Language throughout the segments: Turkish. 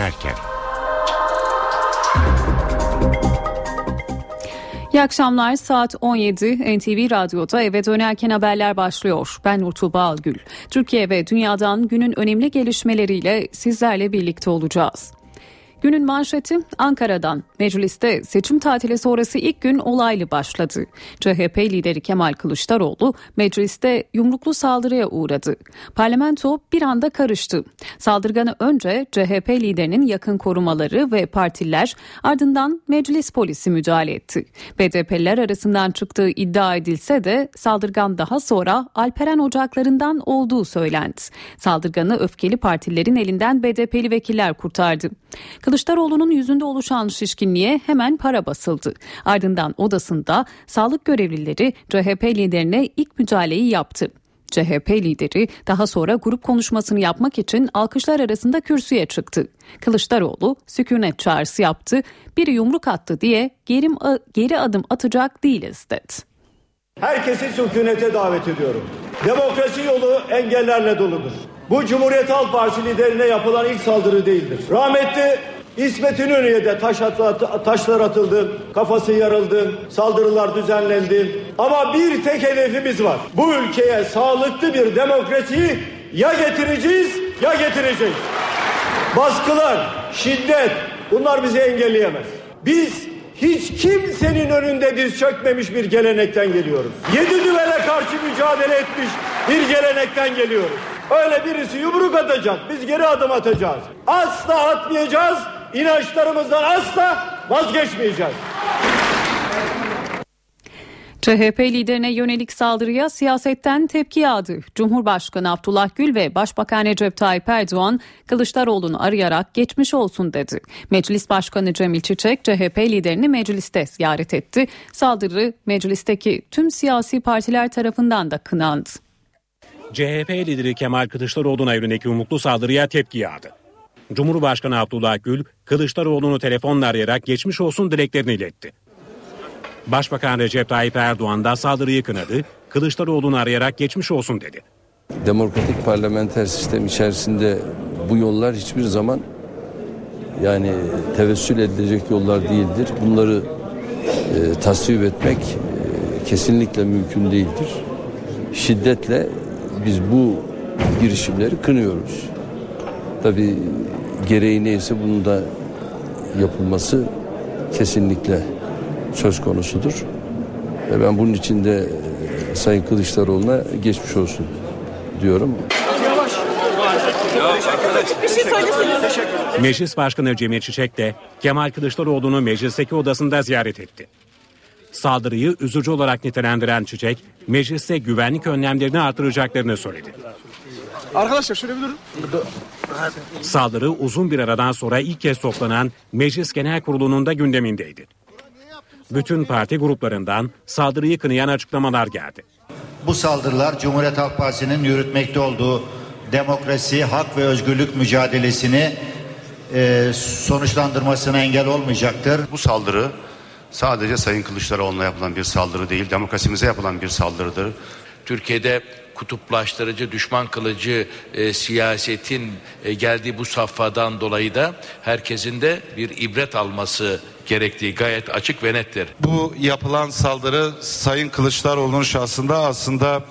dönerken. İyi akşamlar saat 17 NTV Radyo'da eve dönerken haberler başlıyor. Ben Nurtuğba Algül. Türkiye ve dünyadan günün önemli gelişmeleriyle sizlerle birlikte olacağız. Günün manşeti Ankara'dan. Mecliste seçim tatili sonrası ilk gün olaylı başladı. CHP lideri Kemal Kılıçdaroğlu mecliste yumruklu saldırıya uğradı. Parlamento bir anda karıştı. Saldırganı önce CHP liderinin yakın korumaları ve partiler ardından meclis polisi müdahale etti. BDP'liler arasından çıktığı iddia edilse de saldırgan daha sonra Alperen ocaklarından olduğu söylendi. Saldırganı öfkeli partilerin elinden BDP'li vekiller kurtardı. Kılıçdaroğlu'nun yüzünde oluşan şişkinliğe hemen para basıldı. Ardından odasında sağlık görevlileri CHP liderine ilk müdahaleyi yaptı. CHP lideri daha sonra grup konuşmasını yapmak için alkışlar arasında kürsüye çıktı. Kılıçdaroğlu sükunet çağrısı yaptı, biri yumruk attı diye geri, geri adım atacak değiliz dedi. Herkesi sükunete davet ediyorum. Demokrasi yolu engellerle doludur. Bu Cumhuriyet Halk Partisi liderine yapılan ilk saldırı değildir. Rahmetli İsmet İnönü'ye de taş at, taşlar atıldı, kafası yarıldı, saldırılar düzenlendi. Ama bir tek hedefimiz var. Bu ülkeye sağlıklı bir demokrasiyi ya getireceğiz ya getireceğiz. Baskılar, şiddet bunlar bizi engelleyemez. Biz hiç kimsenin önünde diz çökmemiş bir gelenekten geliyoruz. Yedi düvele karşı mücadele etmiş bir gelenekten geliyoruz. Öyle birisi yumruk atacak, biz geri adım atacağız. Asla atmayacağız, inançlarımızdan asla vazgeçmeyeceğiz. CHP liderine yönelik saldırıya siyasetten tepki yağdı. Cumhurbaşkanı Abdullah Gül ve Başbakan Recep Tayyip Erdoğan Kılıçdaroğlu'nu arayarak geçmiş olsun dedi. Meclis Başkanı Cemil Çiçek CHP liderini mecliste ziyaret etti. Saldırı meclisteki tüm siyasi partiler tarafından da kınandı. CHP lideri Kemal Kılıçdaroğlu'na yönelik yumruklu saldırıya tepki yağdı. Cumhurbaşkanı Abdullah Gül, Kılıçdaroğlu'nu telefonla arayarak geçmiş olsun dileklerini iletti. Başbakan Recep Tayyip Erdoğan da saldırıyı kınadı, Kılıçdaroğlu'nu arayarak geçmiş olsun dedi. Demokratik parlamenter sistem içerisinde bu yollar hiçbir zaman yani tevessül edilecek yollar değildir. Bunları e, tasvip etmek e, kesinlikle mümkün değildir. Şiddetle biz bu girişimleri kınıyoruz. Tabi gereği neyse bunun da yapılması kesinlikle söz konusudur. Ve ben bunun için de e, Sayın Kılıçdaroğlu'na geçmiş olsun diyorum. Meclis Başkanı Cemil Çiçek de Kemal Kılıçdaroğlu'nu meclisteki odasında ziyaret etti. Saldırıyı üzücü olarak nitelendiren Çiçek, mecliste güvenlik önlemlerini artıracaklarını söyledi. Arkadaşlar şöyle bir durun. Saldırı uzun bir aradan sonra ilk kez toplanan Meclis Genel Kurulu'nun da gündemindeydi. Bütün parti gruplarından saldırıyı kınayan açıklamalar geldi. Bu saldırılar Cumhuriyet Halk Partisi'nin yürütmekte olduğu demokrasi, hak ve özgürlük mücadelesini e, sonuçlandırmasına engel olmayacaktır. Bu saldırı sadece Sayın Kılıçdaroğlu'na yapılan bir saldırı değil, demokrasimize yapılan bir saldırıdır. Türkiye'de kutuplaştırıcı, düşman kılıcı e, siyasetin e, geldiği bu safhadan dolayı da herkesin de bir ibret alması gerektiği gayet açık ve nettir. Bu yapılan saldırı Sayın Kılıçdaroğlu'nun şahsında aslında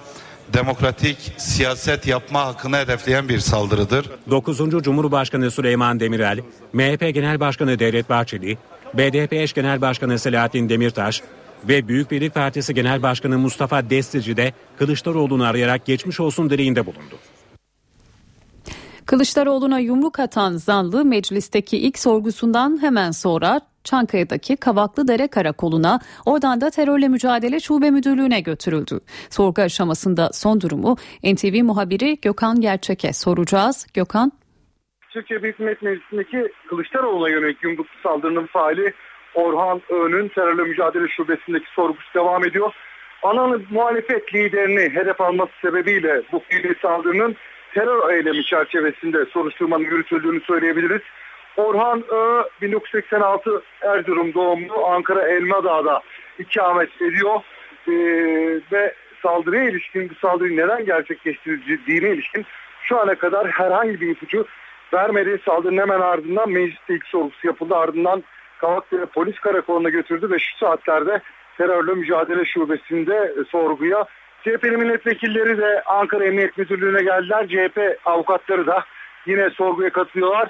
demokratik siyaset yapma hakkını hedefleyen bir saldırıdır. 9. Cumhurbaşkanı Süleyman Demirel, MHP Genel Başkanı Devlet Bahçeli, BDP eş Genel Başkanı Selahattin Demirtaş ve Büyük Birlik Partisi Genel Başkanı Mustafa Destici de Kılıçdaroğlu'nu arayarak geçmiş olsun dileğinde bulundu. Kılıçdaroğlu'na yumruk atan zanlı meclisteki ilk sorgusundan hemen sonra Çankaya'daki Kavaklıdere Karakolu'na oradan da terörle mücadele şube müdürlüğüne götürüldü. Sorgu aşamasında son durumu NTV muhabiri Gökhan Gerçek'e soracağız. Gökhan. Türkiye Büyük Millet Meclisi'ndeki Kılıçdaroğlu'na yönelik yumruklu saldırının faali Orhan Öğün'ün terörle mücadele şubesindeki sorgusu devam ediyor. Ana muhalefet liderini hedef alması sebebiyle bu fiili saldırının terör eylemi çerçevesinde soruşturmanın yürütüldüğünü söyleyebiliriz. Orhan Ö 1986 Erzurum doğumlu Ankara Elmadağ'da ikamet ediyor ee, ve saldırıya ilişkin bu saldırıyı neden gerçekleştirdiğine ilişkin şu ana kadar herhangi bir ipucu vermedi. Saldırının hemen ardından mecliste ilk sorgusu yapıldı. Ardından Kavaklı polis karakoluna götürdü ve şu saatlerde terörle mücadele şubesinde sorguya. CHP'li milletvekilleri de Ankara Emniyet Müdürlüğü'ne geldiler. CHP avukatları da yine sorguya katılıyorlar.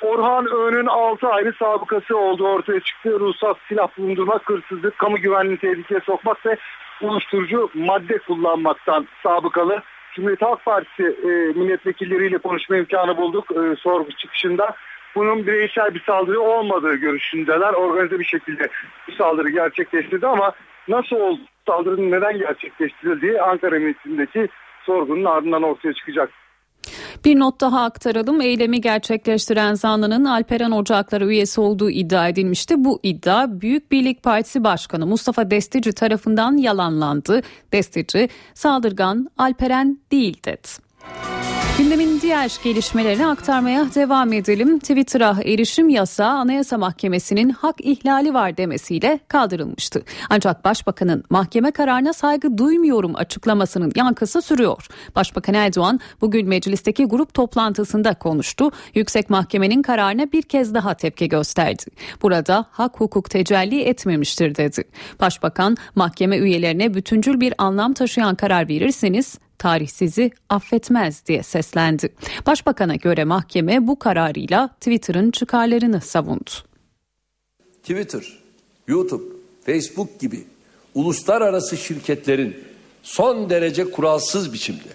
Orhan Öğün'ün 6 ayrı sabıkası olduğu ortaya çıktı. Ruhsat silah bulundurmak, hırsızlık, kamu güvenliğini tehlikeye sokmak ve uyuşturucu madde kullanmaktan sabıkalı. Cumhuriyet Halk Partisi e, milletvekilleriyle konuşma imkanı bulduk e, sorgu çıkışında. Bunun bireysel bir saldırı olmadığı görüşündeler. Organize bir şekilde bu saldırı gerçekleştirdi ama nasıl oldu, saldırının neden gerçekleştirildiği Ankara Emniyetindeki sorgunun ardından ortaya çıkacak. Bir not daha aktaralım. Eylemi gerçekleştiren zanlının Alperen Ocakları üyesi olduğu iddia edilmişti. Bu iddia Büyük Birlik Partisi Başkanı Mustafa Destici tarafından yalanlandı. Destici saldırgan Alperen değil dedi. Gündemin diğer gelişmelerini aktarmaya devam edelim. Twitter'a erişim yasağı Anayasa Mahkemesi'nin hak ihlali var demesiyle kaldırılmıştı. Ancak Başbakanın mahkeme kararına saygı duymuyorum açıklamasının yankısı sürüyor. Başbakan Erdoğan bugün meclisteki grup toplantısında konuştu. Yüksek Mahkemenin kararına bir kez daha tepki gösterdi. Burada hak hukuk tecelli etmemiştir dedi. Başbakan mahkeme üyelerine bütüncül bir anlam taşıyan karar verirseniz tarih sizi affetmez diye seslendi. Başbakan'a göre mahkeme bu kararıyla Twitter'ın çıkarlarını savundu. Twitter, YouTube, Facebook gibi uluslararası şirketlerin son derece kuralsız biçimde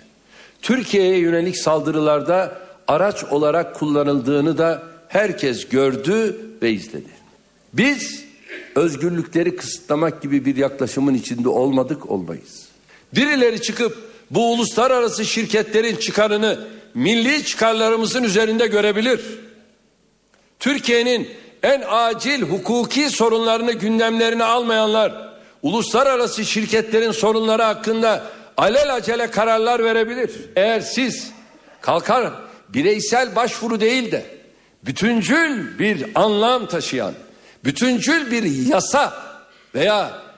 Türkiye'ye yönelik saldırılarda araç olarak kullanıldığını da herkes gördü ve izledi. Biz özgürlükleri kısıtlamak gibi bir yaklaşımın içinde olmadık olmayız. Birileri çıkıp bu uluslararası şirketlerin çıkarını milli çıkarlarımızın üzerinde görebilir. Türkiye'nin en acil hukuki sorunlarını gündemlerine almayanlar uluslararası şirketlerin sorunları hakkında alelacele kararlar verebilir. Eğer siz kalkar bireysel başvuru değil de bütüncül bir anlam taşıyan, bütüncül bir yasa veya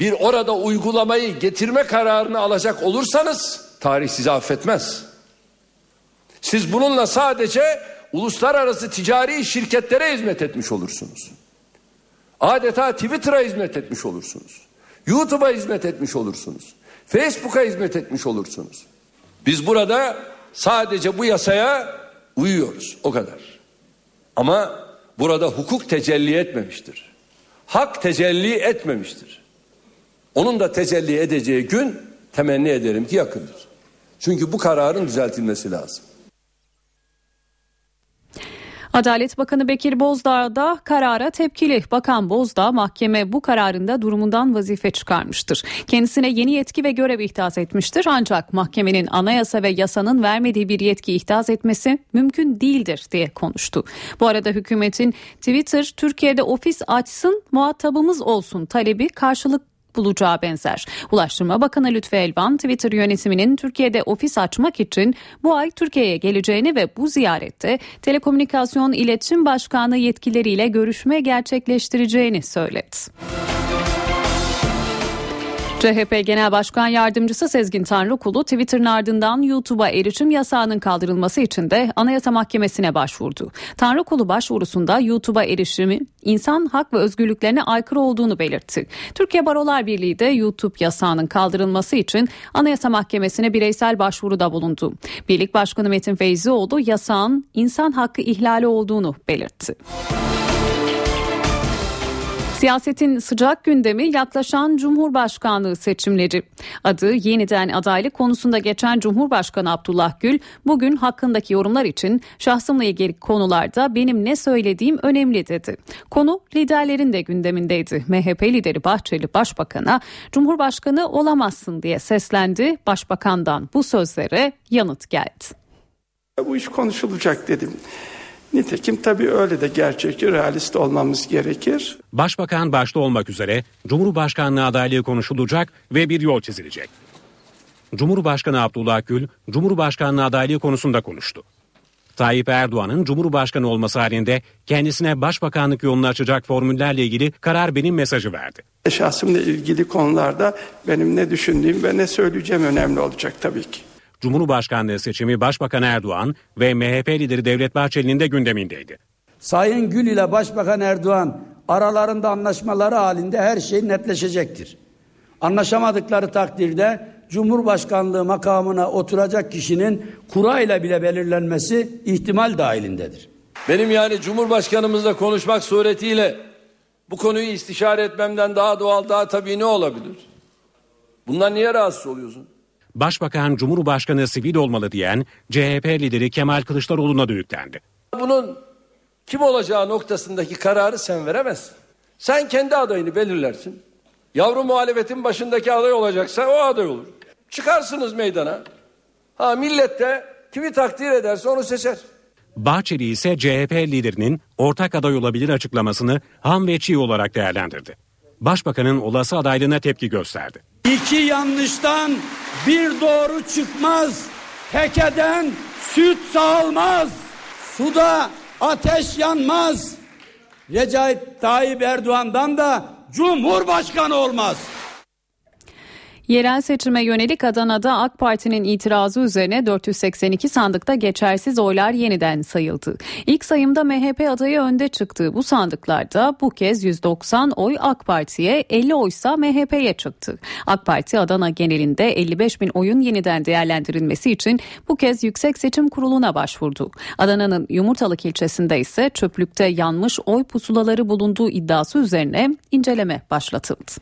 bir orada uygulamayı getirme kararını alacak olursanız tarih sizi affetmez. Siz bununla sadece uluslararası ticari şirketlere hizmet etmiş olursunuz. Adeta Twitter'a hizmet etmiş olursunuz. YouTube'a hizmet etmiş olursunuz. Facebook'a hizmet etmiş olursunuz. Biz burada sadece bu yasaya uyuyoruz o kadar. Ama burada hukuk tecelli etmemiştir. Hak tecelli etmemiştir. Onun da tecelli edeceği gün temenni ederim ki yakındır. Çünkü bu kararın düzeltilmesi lazım. Adalet Bakanı Bekir Bozdağ da karara tepkili. Bakan Bozdağ mahkeme bu kararında durumundan vazife çıkarmıştır. Kendisine yeni yetki ve görev ihdas etmiştir. Ancak mahkemenin anayasa ve yasanın vermediği bir yetki ihdas etmesi mümkün değildir diye konuştu. Bu arada hükümetin Twitter Türkiye'de ofis açsın muhatabımız olsun talebi karşılık bulacağı benzer. Ulaştırma Bakanı Lütfü Elvan Twitter yönetiminin Türkiye'de ofis açmak için bu ay Türkiye'ye geleceğini ve bu ziyarette Telekomünikasyon İletişim Başkanı yetkileriyle görüşme gerçekleştireceğini söyledi. CHP Genel Başkan Yardımcısı Sezgin Tanrıkulu Twitter'ın ardından YouTube'a erişim yasağının kaldırılması için de Anayasa Mahkemesi'ne başvurdu. Tanrıkulu başvurusunda YouTube'a erişimi insan hak ve özgürlüklerine aykırı olduğunu belirtti. Türkiye Barolar Birliği de YouTube yasağının kaldırılması için Anayasa Mahkemesi'ne bireysel başvuruda bulundu. Birlik Başkanı Metin Feyzioğlu yasağın insan hakkı ihlali olduğunu belirtti. Siyasetin sıcak gündemi yaklaşan Cumhurbaşkanlığı seçimleri. Adı yeniden adaylık konusunda geçen Cumhurbaşkanı Abdullah Gül bugün hakkındaki yorumlar için şahsımla ilgili konularda benim ne söylediğim önemli dedi. Konu liderlerin de gündemindeydi. MHP lideri Bahçeli Başbakan'a Cumhurbaşkanı olamazsın diye seslendi. Başbakandan bu sözlere yanıt geldi. Bu iş konuşulacak dedim. Nitekim tabii öyle de gerçekçi, realist olmamız gerekir. Başbakan başta olmak üzere Cumhurbaşkanlığı adaylığı konuşulacak ve bir yol çizilecek. Cumhurbaşkanı Abdullah Gül, Cumhurbaşkanlığı adaylığı konusunda konuştu. Tayyip Erdoğan'ın Cumhurbaşkanı olması halinde kendisine başbakanlık yolunu açacak formüllerle ilgili karar benim mesajı verdi. Şahsımla ilgili konularda benim ne düşündüğüm ve ne söyleyeceğim önemli olacak tabii ki. Cumhurbaşkanlığı seçimi Başbakan Erdoğan ve MHP lideri Devlet Bahçeli'nin de gündemindeydi. Sayın Gül ile Başbakan Erdoğan aralarında anlaşmaları halinde her şey netleşecektir. Anlaşamadıkları takdirde Cumhurbaşkanlığı makamına oturacak kişinin kura ile bile belirlenmesi ihtimal dahilindedir. Benim yani Cumhurbaşkanımızla konuşmak suretiyle bu konuyu istişare etmemden daha doğal, daha tabii ne olabilir? Bundan niye rahatsız oluyorsun? Başbakan Cumhurbaşkanı sivil olmalı diyen CHP lideri Kemal Kılıçdaroğlu'na da yüklendi. Bunun kim olacağı noktasındaki kararı sen veremezsin. Sen kendi adayını belirlersin. Yavru muhalefetin başındaki aday olacaksa o aday olur. Çıkarsınız meydana. Ha millet de kimi takdir ederse onu seçer. Bahçeli ise CHP liderinin ortak aday olabilir açıklamasını ham ve çiğ olarak değerlendirdi. Başbakanın olası adaylığına tepki gösterdi. İki yanlıştan bir doğru çıkmaz. Tekeden süt sağılmaz. Suda ateş yanmaz. Recep Tayyip Erdoğan'dan da Cumhurbaşkanı olmaz. Yerel seçime yönelik Adana'da AK Parti'nin itirazı üzerine 482 sandıkta geçersiz oylar yeniden sayıldı. İlk sayımda MHP adayı önde çıktı. Bu sandıklarda bu kez 190 oy AK Parti'ye 50 oysa MHP'ye çıktı. AK Parti Adana genelinde 55 bin oyun yeniden değerlendirilmesi için bu kez Yüksek Seçim Kurulu'na başvurdu. Adana'nın Yumurtalık ilçesinde ise çöplükte yanmış oy pusulaları bulunduğu iddiası üzerine inceleme başlatıldı.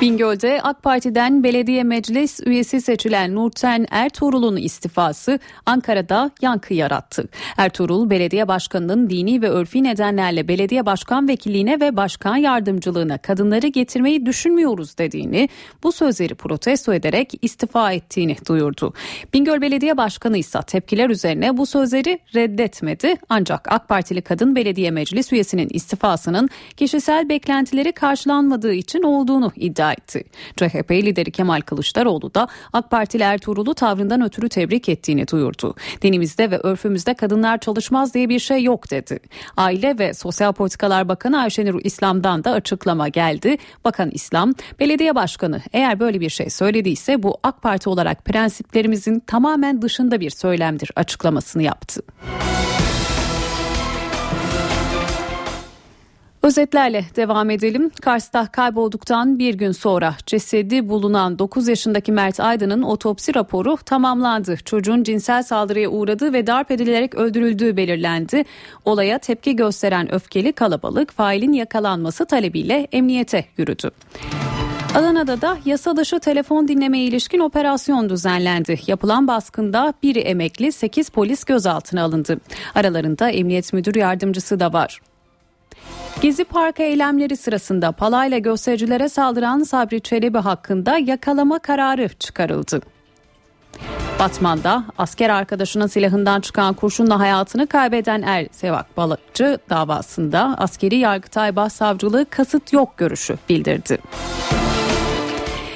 Bingöl'de AK Parti'den belediye meclis üyesi seçilen Nurten Ertuğrul'un istifası Ankara'da yankı yarattı. Ertuğrul belediye başkanının dini ve örfi nedenlerle belediye başkan vekilliğine ve başkan yardımcılığına kadınları getirmeyi düşünmüyoruz dediğini, bu sözleri protesto ederek istifa ettiğini duyurdu. Bingöl Belediye Başkanı ise tepkiler üzerine bu sözleri reddetmedi. Ancak AK Partili kadın belediye meclis üyesinin istifasının kişisel beklentileri karşılanmadığı için olduğunu iddia etti. CHP lideri Kemal Kılıçdaroğlu da AK Partili Ertuğrul'u tavrından ötürü tebrik ettiğini duyurdu. Dinimizde ve örfümüzde kadınlar çalışmaz diye bir şey yok dedi. Aile ve Sosyal Politikalar Bakanı Ayşenur İslam'dan da açıklama geldi. Bakan İslam, belediye başkanı eğer böyle bir şey söylediyse bu AK Parti olarak prensiplerimizin tamamen dışında bir söylemdir açıklamasını yaptı. Özetlerle devam edelim. Kars'ta kaybolduktan bir gün sonra cesedi bulunan 9 yaşındaki Mert Aydın'ın otopsi raporu tamamlandı. Çocuğun cinsel saldırıya uğradığı ve darp edilerek öldürüldüğü belirlendi. Olaya tepki gösteren öfkeli kalabalık failin yakalanması talebiyle emniyete yürüdü. Adana'da da yasa dışı telefon dinlemeye ilişkin operasyon düzenlendi. Yapılan baskında biri emekli 8 polis gözaltına alındı. Aralarında emniyet müdür yardımcısı da var. Gezi Parkı eylemleri sırasında palayla göstericilere saldıran Sabri Çelebi hakkında yakalama kararı çıkarıldı. Batman'da asker arkadaşının silahından çıkan kurşunla hayatını kaybeden Er Sevak Balıkçı davasında askeri yargıtay başsavcılığı kasıt yok görüşü bildirdi.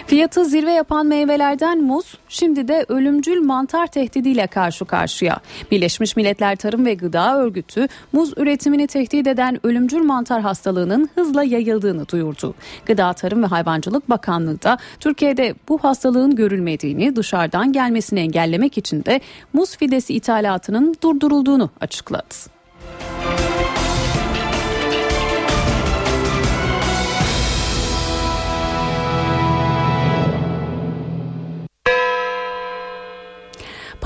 Fiyatı zirve yapan meyvelerden muz şimdi de ölümcül mantar tehdidiyle karşı karşıya. Birleşmiş Milletler Tarım ve Gıda Örgütü muz üretimini tehdit eden ölümcül mantar hastalığının hızla yayıldığını duyurdu. Gıda Tarım ve Hayvancılık Bakanlığı da Türkiye'de bu hastalığın görülmediğini dışarıdan gelmesini engellemek için de muz fidesi ithalatının durdurulduğunu açıkladı.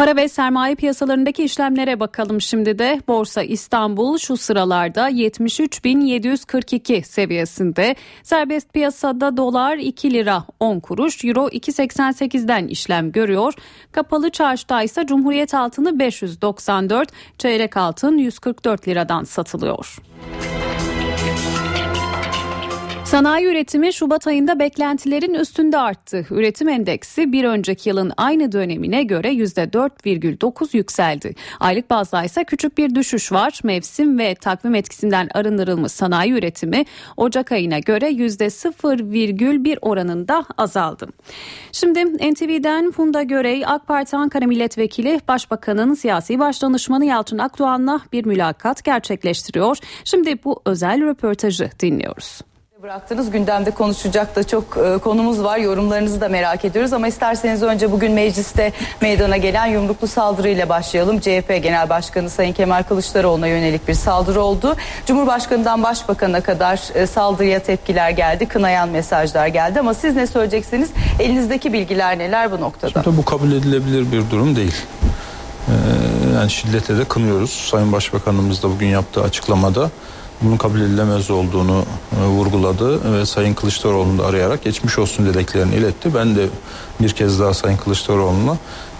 Para ve sermaye piyasalarındaki işlemlere bakalım şimdi de. Borsa İstanbul şu sıralarda 73.742 seviyesinde. Serbest piyasada dolar 2 lira 10 kuruş, euro 2.88'den işlem görüyor. Kapalı çarşıda ise Cumhuriyet altını 594, çeyrek altın 144 liradan satılıyor. Sanayi üretimi Şubat ayında beklentilerin üstünde arttı. Üretim endeksi bir önceki yılın aynı dönemine göre %4,9 yükseldi. Aylık bazda ise küçük bir düşüş var. Mevsim ve takvim etkisinden arındırılmış sanayi üretimi Ocak ayına göre %0,1 oranında azaldı. Şimdi NTV'den Funda Görey, AK Parti Ankara Milletvekili Başbakanın siyasi başdanışmanı Yalçın Akdoğan'la bir mülakat gerçekleştiriyor. Şimdi bu özel röportajı dinliyoruz Bıraktınız gündemde konuşacak da çok e, konumuz var yorumlarınızı da merak ediyoruz ama isterseniz önce bugün mecliste meydana gelen yumruklu saldırıyla başlayalım. CHP Genel Başkanı Sayın Kemal Kılıçdaroğlu'na yönelik bir saldırı oldu. Cumhurbaşkanından Başbakan'a kadar e, saldırıya tepkiler geldi, kınayan mesajlar geldi ama siz ne söyleyeceksiniz? Elinizdeki bilgiler neler bu noktada? Şimdi bu kabul edilebilir bir durum değil. Ee, yani şiddete de kınıyoruz. Sayın Başbakanımız da bugün yaptığı açıklamada bunun kabul edilemez olduğunu e, vurguladı ve Sayın Kılıçdaroğlu'nu da arayarak geçmiş olsun dileklerini iletti. Ben de bir kez daha Sayın Kılıçdaroğlu'na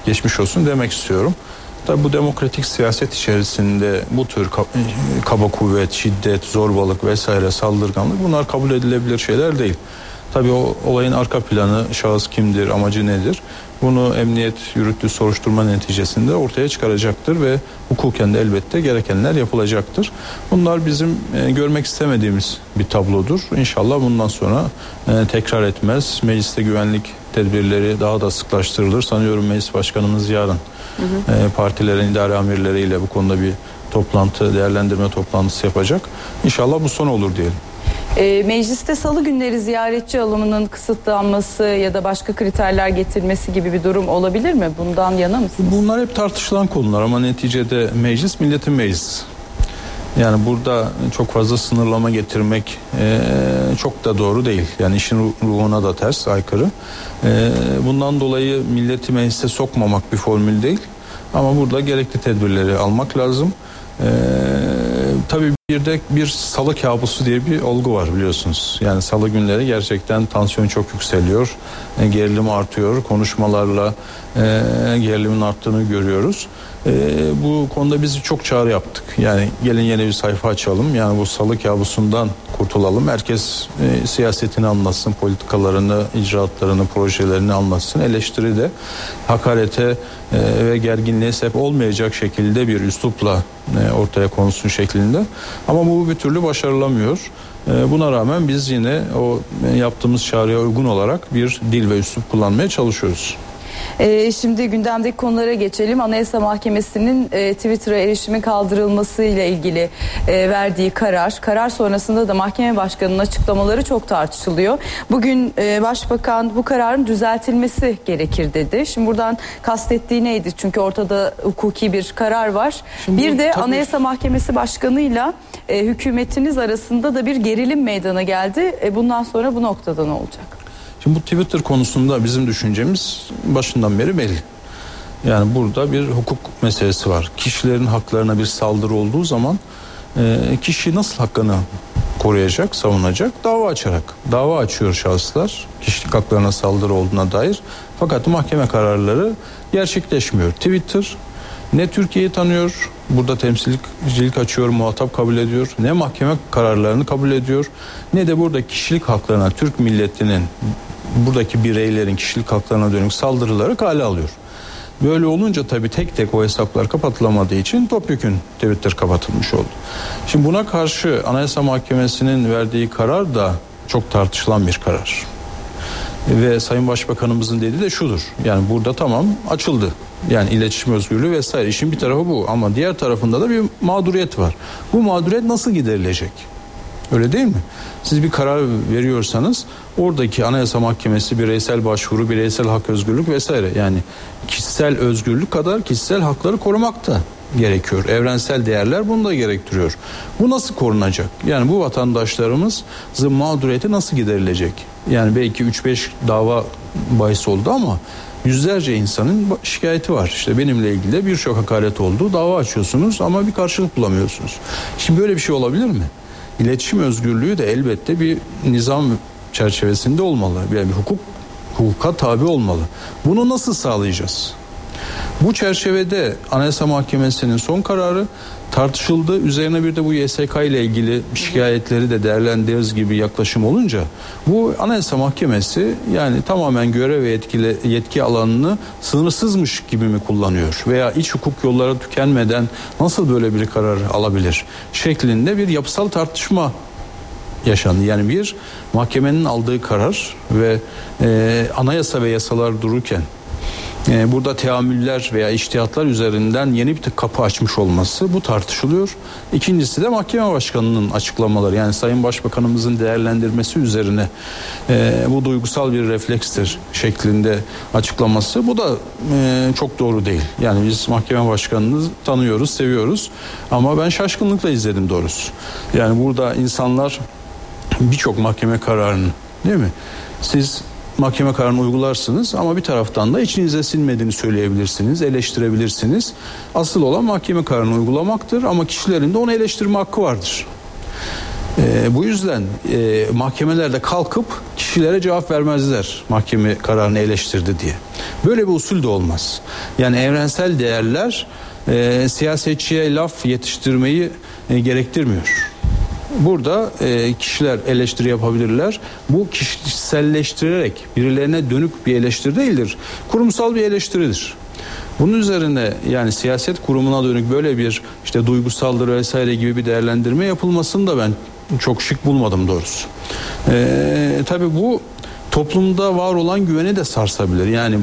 geçmiş olsun demek istiyorum. Tabi bu demokratik siyaset içerisinde bu tür kaba kuvvet, şiddet, zorbalık vesaire saldırganlık bunlar kabul edilebilir şeyler değil. Tabi o olayın arka planı, şahıs kimdir, amacı nedir? Bunu emniyet yürüttüğü soruşturma neticesinde ortaya çıkaracaktır ve hukuken de elbette gerekenler yapılacaktır. Bunlar bizim e, görmek istemediğimiz bir tablodur. İnşallah bundan sonra e, tekrar etmez. Mecliste güvenlik tedbirleri daha da sıklaştırılır. Sanıyorum meclis başkanımız yarın hı hı. E, partilerin idare amirleriyle bu konuda bir toplantı, değerlendirme toplantısı yapacak. İnşallah bu son olur diyelim. E, mecliste salı günleri ziyaretçi alımının kısıtlanması ya da başka kriterler getirilmesi gibi bir durum olabilir mi? Bundan yana mısınız? Bunlar hep tartışılan konular ama neticede meclis milletin meclis. Yani burada çok fazla sınırlama getirmek e, çok da doğru değil. Yani işin ruhuna da ters, aykırı. E, bundan dolayı milleti meclise sokmamak bir formül değil. Ama burada gerekli tedbirleri almak lazım. Ee, tabii bir de bir salı kabusu diye bir olgu var biliyorsunuz. Yani salı günleri gerçekten tansiyon çok yükseliyor. E, gerilim artıyor. Konuşmalarla e, gerilimin arttığını görüyoruz. E, bu konuda biz çok çağrı yaptık. Yani gelin yeni bir sayfa açalım. Yani bu salı kabusundan kurtulalım. Herkes e, siyasetini anlatsın, politikalarını, icraatlarını, projelerini anlatsın. Eleştiri de hakarete e, ve gerginliğe sebep olmayacak şekilde bir üslupla e, ortaya konsun şeklinde. Ama bu bir türlü başarılamıyor. E, buna rağmen biz yine o e, yaptığımız çağrıya uygun olarak bir dil ve üslup kullanmaya çalışıyoruz. Ee, şimdi gündemdeki konulara geçelim. Anayasa Mahkemesi'nin e, Twitter'a erişimi kaldırılması ile ilgili e, verdiği karar. Karar sonrasında da mahkeme başkanının açıklamaları çok tartışılıyor. Bugün e, başbakan bu kararın düzeltilmesi gerekir dedi. Şimdi buradan kastettiği neydi? Çünkü ortada hukuki bir karar var. Şimdi, bir de tabii... Anayasa Mahkemesi Başkanı'yla e, hükümetiniz arasında da bir gerilim meydana geldi. E, bundan sonra bu noktada ne olacak? Şimdi bu Twitter konusunda bizim düşüncemiz başından beri belli. Yani burada bir hukuk meselesi var. Kişilerin haklarına bir saldırı olduğu zaman e, kişi nasıl hakkını koruyacak, savunacak? Dava açarak. Dava açıyor şahıslar kişilik haklarına saldırı olduğuna dair. Fakat mahkeme kararları gerçekleşmiyor. Twitter ne Türkiye'yi tanıyor, burada temsilcilik açıyor, muhatap kabul ediyor, ne mahkeme kararlarını kabul ediyor, ne de burada kişilik haklarına Türk milletinin buradaki bireylerin kişilik haklarına dönük saldırıları kale alıyor. Böyle olunca tabii tek tek o hesaplar kapatılamadığı için topyekün Twitter kapatılmış oldu. Şimdi buna karşı Anayasa Mahkemesi'nin verdiği karar da çok tartışılan bir karar. Ve Sayın Başbakanımızın dediği de şudur. Yani burada tamam açıldı. Yani iletişim özgürlüğü vesaire. İşin bir tarafı bu ama diğer tarafında da bir mağduriyet var. Bu mağduriyet nasıl giderilecek? Öyle değil mi? Siz bir karar veriyorsanız oradaki Anayasa Mahkemesi bireysel başvuru, bireysel hak özgürlük vesaire yani kişisel özgürlük kadar kişisel hakları korumak da gerekiyor. Evrensel değerler bunu da gerektiriyor. Bu nasıl korunacak? Yani bu vatandaşlarımızın mağduriyeti nasıl giderilecek? Yani belki 3-5 dava bahis oldu ama yüzlerce insanın şikayeti var. İşte benimle ilgili birçok hakaret oldu. Dava açıyorsunuz ama bir karşılık bulamıyorsunuz. Şimdi böyle bir şey olabilir mi? İletişim özgürlüğü de elbette bir nizam çerçevesinde olmalı. Yani bir hukuk hukuka tabi olmalı. Bunu nasıl sağlayacağız? Bu çerçevede Anayasa Mahkemesi'nin son kararı tartışıldı. Üzerine bir de bu YSK ile ilgili şikayetleri de değerlendiririz gibi yaklaşım olunca bu Anayasa Mahkemesi yani tamamen görev ve yetkili, yetki alanını sınırsızmış gibi mi kullanıyor veya iç hukuk yolları tükenmeden nasıl böyle bir karar alabilir şeklinde bir yapısal tartışma yaşandı. Yani bir mahkemenin aldığı karar ve e, anayasa ve yasalar dururken burada teamüller veya iştihatlar üzerinden yeni bir kapı açmış olması bu tartışılıyor. İkincisi de mahkeme başkanının açıklamaları yani Sayın Başbakanımızın değerlendirmesi üzerine e, bu duygusal bir reflekstir şeklinde açıklaması bu da e, çok doğru değil. Yani biz mahkeme başkanını tanıyoruz, seviyoruz ama ben şaşkınlıkla izledim doğrusu. Yani burada insanlar birçok mahkeme kararını değil mi? Siz mahkeme kararını uygularsınız ama bir taraftan da içinize sinmediğini söyleyebilirsiniz, eleştirebilirsiniz. Asıl olan mahkeme kararını uygulamaktır ama kişilerin de onu eleştirme hakkı vardır. Ee, bu yüzden e, mahkemelerde kalkıp kişilere cevap vermezler mahkeme kararını eleştirdi diye. Böyle bir usul de olmaz. Yani evrensel değerler e, siyasetçiye laf yetiştirmeyi e, gerektirmiyor. Burada e, kişiler eleştiri yapabilirler. Bu kişiselleştirerek birilerine dönük bir eleştiri değildir. Kurumsal bir eleştiridir. Bunun üzerine yani siyaset kurumuna dönük böyle bir işte duygusaldır vesaire gibi bir değerlendirme yapılmasını da ben çok şık bulmadım doğrusu. Ee, tabii bu toplumda var olan güveni de sarsabilir. Yani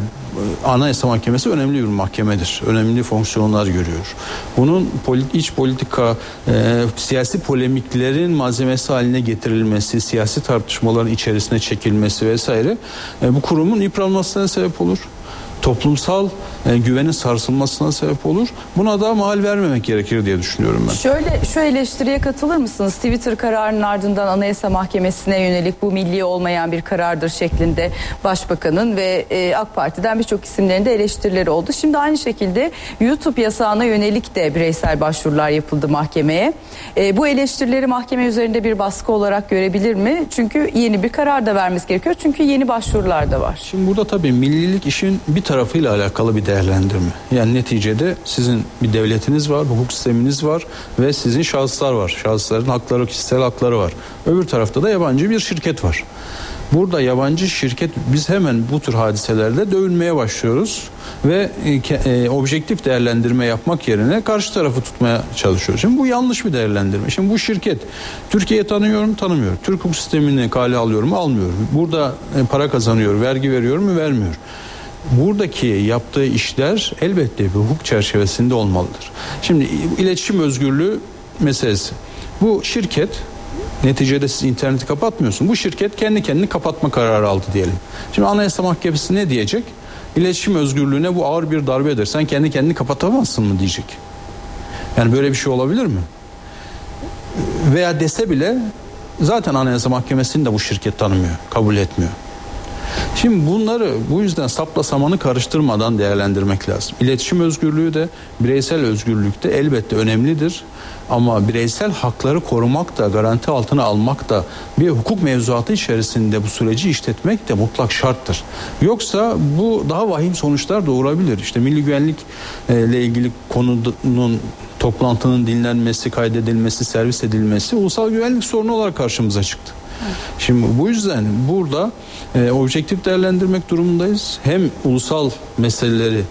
Anayasa Mahkemesi önemli bir mahkemedir. Önemli fonksiyonlar görüyor. Bunun iç politika, e, siyasi polemiklerin malzemesi haline getirilmesi, siyasi tartışmaların içerisine çekilmesi vesaire e, bu kurumun yıpranmasına sebep olur toplumsal e, güvenin sarsılmasına sebep olur. Buna da mal vermemek gerekir diye düşünüyorum ben. Şöyle şu eleştiriye katılır mısınız? Twitter kararının ardından Anayasa Mahkemesi'ne yönelik bu milli olmayan bir karardır şeklinde Başbakanın ve e, AK Parti'den birçok isimlerin de eleştirileri oldu. Şimdi aynı şekilde YouTube yasağına yönelik de bireysel başvurular yapıldı mahkemeye. E, bu eleştirileri mahkeme üzerinde bir baskı olarak görebilir mi? Çünkü yeni bir karar da vermesi gerekiyor. Çünkü yeni başvurular da var. Şimdi burada tabii millilik işin bir tarafıyla alakalı bir değerlendirme. Yani neticede sizin bir devletiniz var, hukuk sisteminiz var ve sizin şahıslar var. Şahısların hakları, kişisel hakları var. Öbür tarafta da yabancı bir şirket var. Burada yabancı şirket biz hemen bu tür hadiselerde dövünmeye başlıyoruz ve e, e, objektif değerlendirme yapmak yerine karşı tarafı tutmaya çalışıyoruz. Şimdi bu yanlış bir değerlendirme. Şimdi bu şirket Türkiye'yi tanıyorum tanımıyor. Türk hukuk sistemini kale alıyorum almıyorum. Burada e, para kazanıyor, vergi veriyor mu vermiyor buradaki yaptığı işler elbette bir hukuk çerçevesinde olmalıdır. Şimdi iletişim özgürlüğü meselesi. Bu şirket neticede siz interneti kapatmıyorsun. Bu şirket kendi kendini kapatma kararı aldı diyelim. Şimdi Anayasa Mahkemesi ne diyecek? İletişim özgürlüğüne bu ağır bir darbedir. Sen kendi kendini kapatamazsın mı diyecek. Yani böyle bir şey olabilir mi? Veya dese bile zaten Anayasa Mahkemesi'ni de bu şirket tanımıyor, kabul etmiyor. Şimdi bunları bu yüzden sapla samanı karıştırmadan değerlendirmek lazım. İletişim özgürlüğü de bireysel özgürlük de elbette önemlidir. Ama bireysel hakları korumak da garanti altına almak da bir hukuk mevzuatı içerisinde bu süreci işletmek de mutlak şarttır. Yoksa bu daha vahim sonuçlar doğurabilir. İşte milli güvenlik e, ile ilgili konunun toplantının dinlenmesi, kaydedilmesi, servis edilmesi ulusal güvenlik sorunu olarak karşımıza çıktı. Şimdi bu yüzden burada e, objektif değerlendirmek durumundayız. Hem ulusal meseleleri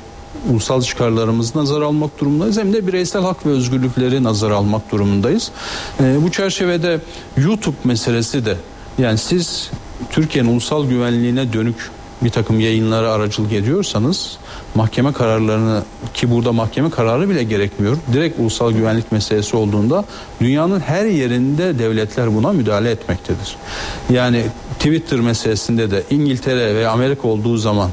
ulusal çıkarlarımızı nazar almak durumundayız hem de bireysel hak ve özgürlükleri nazar almak durumundayız. E, bu çerçevede YouTube meselesi de yani siz Türkiye'nin ulusal güvenliğine dönük bir takım yayınlara aracılık ediyorsanız mahkeme kararlarını ki burada mahkeme kararı bile gerekmiyor. Direkt ulusal güvenlik meselesi olduğunda dünyanın her yerinde devletler buna müdahale etmektedir. Yani Twitter meselesinde de İngiltere ve Amerika olduğu zaman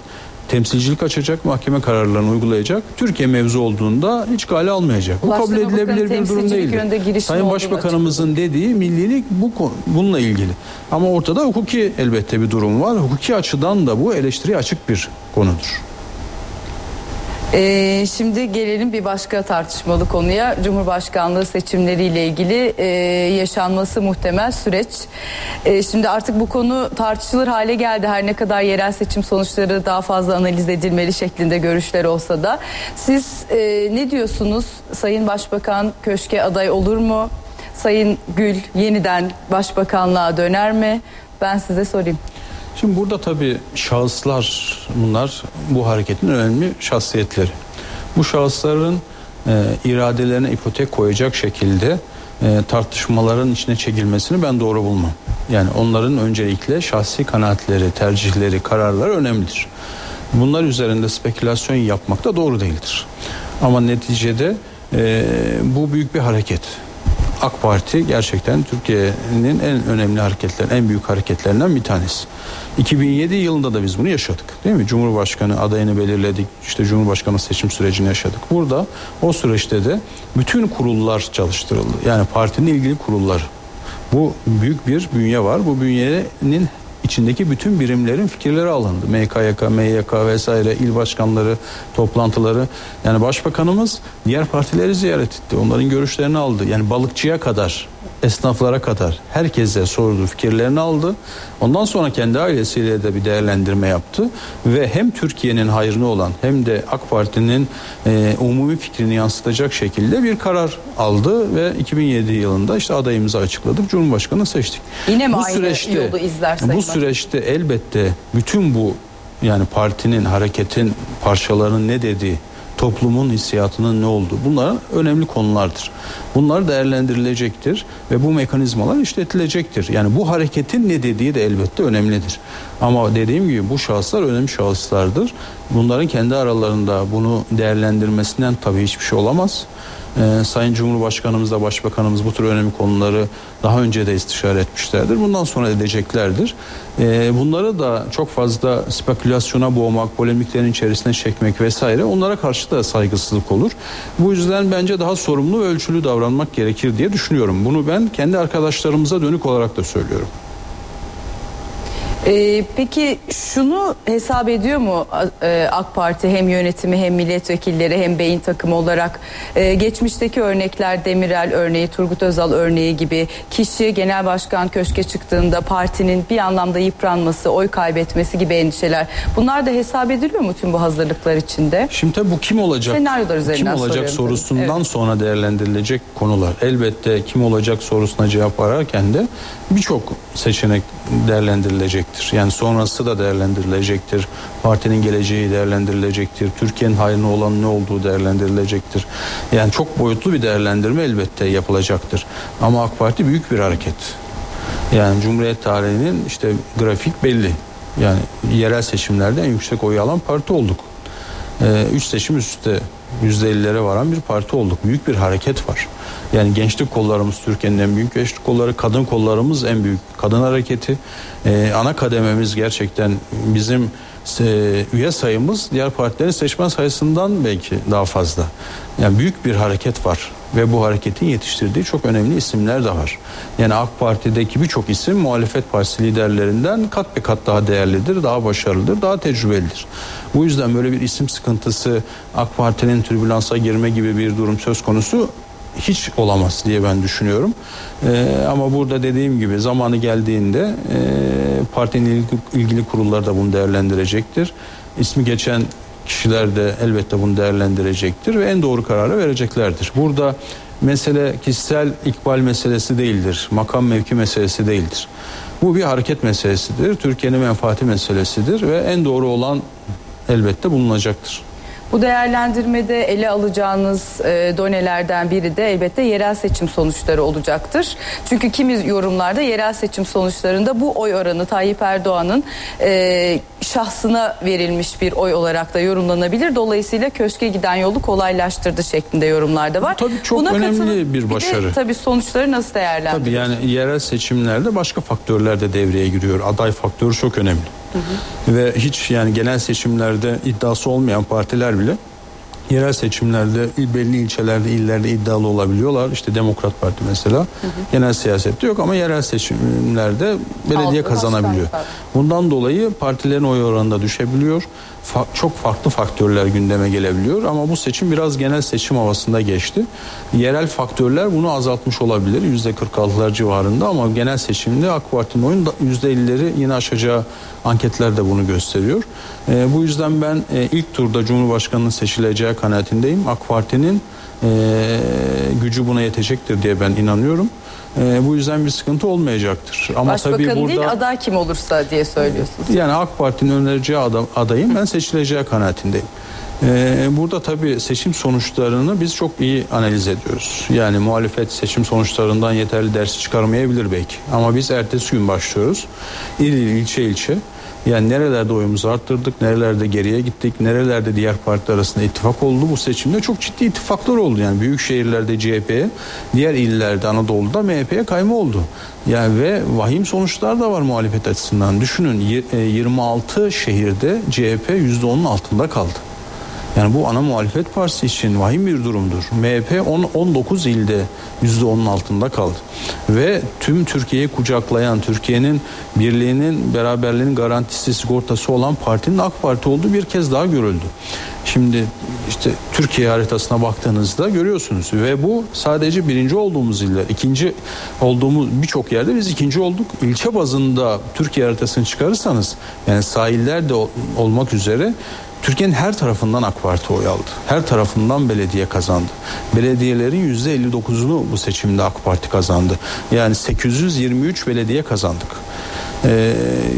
temsilcilik açacak, mahkeme kararlarını uygulayacak. Türkiye mevzu olduğunda hiç gale almayacak. Bu kabul edilebilir bir durum değil. Sayın Başbakanımızın dediği millilik bu bununla ilgili. Ama ortada hukuki elbette bir durum var. Hukuki açıdan da bu eleştiri açık bir konudur. Ee, şimdi gelelim bir başka tartışmalı konuya. Cumhurbaşkanlığı seçimleriyle ilgili e, yaşanması muhtemel süreç. E, şimdi artık bu konu tartışılır hale geldi. Her ne kadar yerel seçim sonuçları daha fazla analiz edilmeli şeklinde görüşler olsa da. Siz e, ne diyorsunuz? Sayın Başbakan köşke aday olur mu? Sayın Gül yeniden başbakanlığa döner mi? Ben size sorayım. Şimdi burada tabii şahıslar bunlar bu hareketin önemli şahsiyetleri. Bu şahısların e, iradelerine ipotek koyacak şekilde e, tartışmaların içine çekilmesini ben doğru bulmam. Yani onların öncelikle şahsi kanaatleri, tercihleri, kararları önemlidir. Bunlar üzerinde spekülasyon yapmak da doğru değildir. Ama neticede e, bu büyük bir hareket. AK Parti gerçekten Türkiye'nin en önemli hareketlerin, en büyük hareketlerinden bir tanesi. 2007 yılında da biz bunu yaşadık. Değil mi? Cumhurbaşkanı adayını belirledik. İşte Cumhurbaşkanı seçim sürecini yaşadık. Burada o süreçte de bütün kurullar çalıştırıldı. Yani partinin ilgili kurulları. Bu büyük bir bünye var. Bu bünyenin içindeki bütün birimlerin fikirleri alındı. MKYK, MYK vesaire il başkanları toplantıları. Yani başbakanımız diğer partileri ziyaret etti. Onların görüşlerini aldı. Yani balıkçıya kadar esnaflara kadar herkese sordu fikirlerini aldı. Ondan sonra kendi ailesiyle de bir değerlendirme yaptı ve hem Türkiye'nin hayrına olan hem de AK Parti'nin e, umumi fikrini yansıtacak şekilde bir karar aldı ve 2007 yılında işte adayımızı açıkladık. Cumhurbaşkanı seçtik. Yine mi bu aynı süreçte, yolu izler Bu süreçte elbette bütün bu yani partinin, hareketin parçalarının ne dediği toplumun hissiyatının ne olduğu bunlar önemli konulardır. Bunlar değerlendirilecektir ve bu mekanizmalar işletilecektir. Yani bu hareketin ne dediği de elbette önemlidir. Ama dediğim gibi bu şahıslar önemli şahıslardır. Bunların kendi aralarında bunu değerlendirmesinden tabii hiçbir şey olamaz. Ee, Sayın Cumhurbaşkanımız da Başbakanımız bu tür önemli konuları daha önce de istişare etmişlerdir. Bundan sonra edeceklerdir. Ee, bunları da çok fazla spekülasyona boğmak, polemiklerin içerisine çekmek vesaire onlara karşı da saygısızlık olur. Bu yüzden bence daha sorumlu ve ölçülü davranmak gerekir diye düşünüyorum. Bunu ben kendi arkadaşlarımıza dönük olarak da söylüyorum. Ee, peki şunu hesap ediyor mu e, AK Parti hem yönetimi hem milletvekilleri hem beyin takımı olarak e, geçmişteki örnekler Demirel örneği, Turgut Özal örneği gibi kişi genel başkan köşke çıktığında partinin bir anlamda yıpranması, oy kaybetmesi gibi endişeler. Bunlar da hesap ediliyor mu tüm bu hazırlıklar içinde? Şimdi tabii bu kim olacak? Senaryolar üzerinden Kim olacak sorusundan evet. sonra değerlendirilecek konular. Elbette kim olacak sorusuna cevap ararken de birçok seçenek değerlendirilecektir. Yani sonrası da değerlendirilecektir. Partinin geleceği değerlendirilecektir. Türkiye'nin hayrına olan ne olduğu değerlendirilecektir. Yani çok boyutlu bir değerlendirme elbette yapılacaktır. Ama AK Parti büyük bir hareket. Yani Cumhuriyet tarihinin işte grafik belli. Yani yerel seçimlerde en yüksek oy alan parti olduk. Ee, üç seçim üstte %50'lere varan bir parti olduk. Büyük bir hareket var. Yani gençlik kollarımız Türkiye'nin en büyük gençlik kolları, kadın kollarımız en büyük kadın hareketi. Ee, ana kadememiz gerçekten bizim e, üye sayımız diğer partilerin seçmen sayısından belki daha fazla. Yani büyük bir hareket var ve bu hareketin yetiştirdiği çok önemli isimler de var. Yani AK Parti'deki birçok isim muhalefet partisi liderlerinden kat be kat daha değerlidir, daha başarılıdır, daha tecrübelidir. Bu yüzden böyle bir isim sıkıntısı AK Parti'nin türbülansa girme gibi bir durum söz konusu hiç olamaz diye ben düşünüyorum. Ee, ama burada dediğim gibi zamanı geldiğinde e, partinin ilgili, ilgili kurullar da bunu değerlendirecektir. İsmi geçen kişiler de elbette bunu değerlendirecektir ve en doğru kararı vereceklerdir. Burada mesele kişisel ikbal meselesi değildir. Makam mevki meselesi değildir. Bu bir hareket meselesidir. Türkiye'nin menfaati meselesidir ve en doğru olan elbette bulunacaktır. Bu değerlendirmede ele alacağınız e, donelerden biri de elbette yerel seçim sonuçları olacaktır. Çünkü kimi yorumlarda yerel seçim sonuçlarında bu oy oranı Tayyip Erdoğan'ın e, şahsına verilmiş bir oy olarak da yorumlanabilir. Dolayısıyla köşke giden yolu kolaylaştırdı şeklinde yorumlarda var. Bu tabii çok Buna önemli bir başarı. Bir de, tabii sonuçları nasıl değerlendiriyorsunuz? Tabii yani yerel seçimlerde başka faktörler de devreye giriyor. Aday faktörü çok önemli. Ve hiç yani genel seçimlerde iddiası olmayan partiler bile yerel seçimlerde belli ilçelerde illerde iddialı olabiliyorlar. İşte Demokrat Parti mesela. Hı hı. Genel siyasette yok ama yerel seçimlerde belediye Altı kazanabiliyor. Bundan dolayı partilerin oy oranında düşebiliyor. Çok farklı faktörler gündeme gelebiliyor ama bu seçim biraz genel seçim havasında geçti. Yerel faktörler bunu azaltmış olabilir yüzde 46'lar civarında ama genel seçimde AK Parti'nin oyun %50'leri yine aşacağı anketler de bunu gösteriyor. E, bu yüzden ben e, ilk turda Cumhurbaşkanı'nın seçileceği kanaatindeyim. AK Parti'nin e, gücü buna yetecektir diye ben inanıyorum. E, bu yüzden bir sıkıntı olmayacaktır. Ama Başbakan tabii burada, değil aday kim olursa diye söylüyorsunuz. Yani AK Parti'nin önereceği adam, adayım ben seçileceği kanaatindeyim. Ee, burada tabii seçim sonuçlarını biz çok iyi analiz ediyoruz. Yani muhalefet seçim sonuçlarından yeterli ders çıkarmayabilir belki. Ama biz ertesi gün başlıyoruz. İl il ilçe ilçe Yani nerelerde oyumuzu arttırdık, nerelerde geriye gittik, nerelerde diğer partiler arasında ittifak oldu. Bu seçimde çok ciddi ittifaklar oldu. Yani büyük şehirlerde CHP'ye, diğer illerde Anadolu'da MHP'ye kayma oldu. Yani ve vahim sonuçlar da var muhalefet açısından. Düşünün 26 e, şehirde CHP %10'un altında kaldı. Yani bu ana muhalefet partisi için vahim bir durumdur. MHP 10, 19 ilde %10'un altında kaldı. Ve tüm Türkiye'yi kucaklayan, Türkiye'nin birliğinin, beraberliğinin garantisi, sigortası olan partinin AK Parti olduğu bir kez daha görüldü. Şimdi işte Türkiye haritasına baktığınızda görüyorsunuz ve bu sadece birinci olduğumuz iller, ikinci olduğumuz birçok yerde biz ikinci olduk. İlçe bazında Türkiye haritasını çıkarırsanız yani sahiller de olmak üzere Türkiye'nin her tarafından AK Parti oy aldı. Her tarafından belediye kazandı. Belediyelerin %59'unu bu seçimde AK Parti kazandı. Yani 823 belediye kazandık.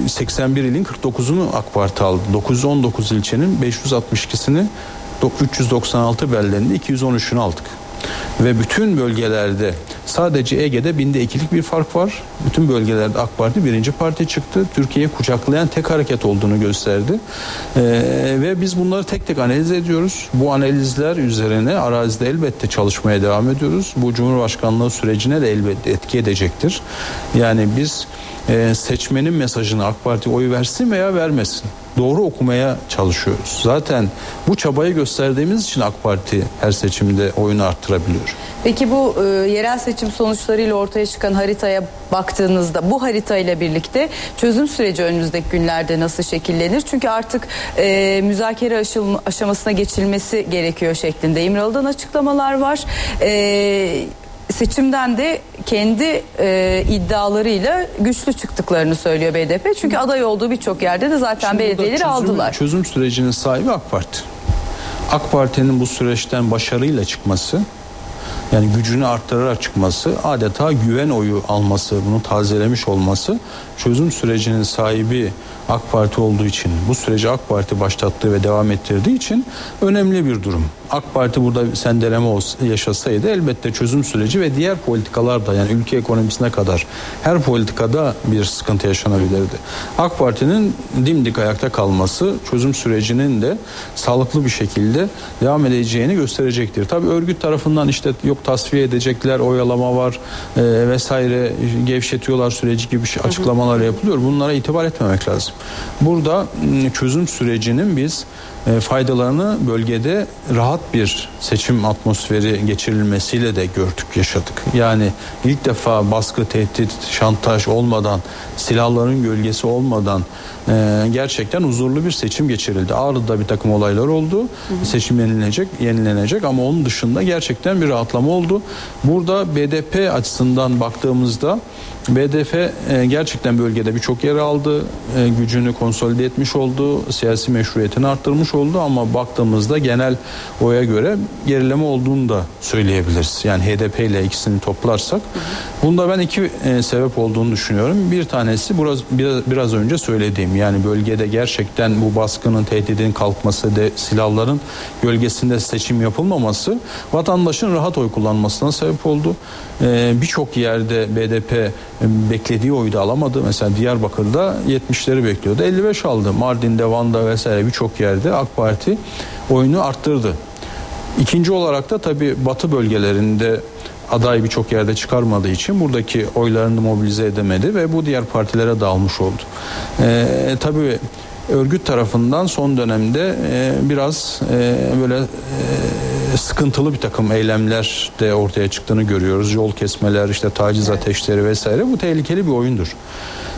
81 ee, ilin 49'unu AK Parti aldı. 919 ilçenin 562'sini 396 bellendi 213'ünü aldık. Ve bütün bölgelerde sadece Ege'de binde ikilik bir fark var. Bütün bölgelerde AK Parti birinci parti çıktı. Türkiye'yi kucaklayan tek hareket olduğunu gösterdi. Ee, ve biz bunları tek tek analiz ediyoruz. Bu analizler üzerine arazide elbette çalışmaya devam ediyoruz. Bu Cumhurbaşkanlığı sürecine de elbette etki edecektir. Yani biz e, seçmenin mesajını AK Parti oy versin veya vermesin doğru okumaya çalışıyoruz. Zaten bu çabayı gösterdiğimiz için AK Parti her seçimde oyunu arttırabiliyor. Peki bu e, yerel seçim sonuçlarıyla ortaya çıkan haritaya baktığınızda bu haritayla birlikte çözüm süreci önümüzdeki günlerde nasıl şekillenir? Çünkü artık e, müzakere aşamasına geçilmesi gerekiyor şeklinde İmralı'dan açıklamalar var. E, seçimden de kendi e, iddialarıyla güçlü çıktıklarını söylüyor BDP. Çünkü aday olduğu birçok yerde de zaten Şimdi belediyeleri çözüm, aldılar. Çözüm sürecinin sahibi AK Parti. AK Parti'nin bu süreçten başarıyla çıkması yani gücünü arttırarak çıkması adeta güven oyu alması bunu tazelemiş olması çözüm sürecinin sahibi AK Parti olduğu için bu süreci AK Parti başlattığı ve devam ettirdiği için önemli bir durum. AK Parti burada sendeleme yaşasaydı elbette çözüm süreci ve diğer politikalar da yani ülke ekonomisine kadar her politikada bir sıkıntı yaşanabilirdi. AK Parti'nin dimdik ayakta kalması çözüm sürecinin de sağlıklı bir şekilde devam edeceğini gösterecektir. Tabii örgüt tarafından işte yok tasfiye edecekler, oyalama var e, vesaire gevşetiyorlar süreci gibi açıklamalar yapılıyor. Bunlara itibar etmemek lazım. Burada çözüm sürecinin biz faydalarını bölgede rahat bir seçim atmosferi geçirilmesiyle de gördük, yaşadık. Yani ilk defa baskı, tehdit, şantaj olmadan, silahların gölgesi olmadan e, gerçekten huzurlu bir seçim geçirildi. Ağrı'da bir takım olaylar oldu. Hı hı. Seçim yenilenecek, yenilenecek ama onun dışında gerçekten bir rahatlama oldu. Burada BDP açısından baktığımızda BDF e, gerçekten bölgede birçok yer aldı. E, gücünü konsolide etmiş oldu. Siyasi meşruiyetini arttırmış oldu ama baktığımızda genel oya göre gerileme olduğunu da söyleyebiliriz. Yani HDP ile ikisini toplarsak. Bunda ben iki e, sebep olduğunu düşünüyorum. Bir tanesi biraz, biraz önce söylediğim yani bölgede gerçekten bu baskının tehdidin kalkması de silahların gölgesinde seçim yapılmaması vatandaşın rahat oy kullanmasına sebep oldu. Ee, Birçok yerde BDP e, beklediği oyu da alamadı. Mesela Diyarbakır'da 70'leri bekliyordu. 55 aldı. Mardin'de, Van'da vesaire birçok yerde AK Parti oyunu arttırdı. İkinci olarak da tabii batı bölgelerinde aday birçok yerde çıkarmadığı için buradaki oylarını mobilize edemedi ve bu diğer partilere dağılmış oldu. Ee, tabii örgüt tarafından son dönemde e, biraz e, böyle e, sıkıntılı bir takım eylemler de ortaya çıktığını görüyoruz. Yol kesmeler, işte taciz ateşleri vesaire bu tehlikeli bir oyundur.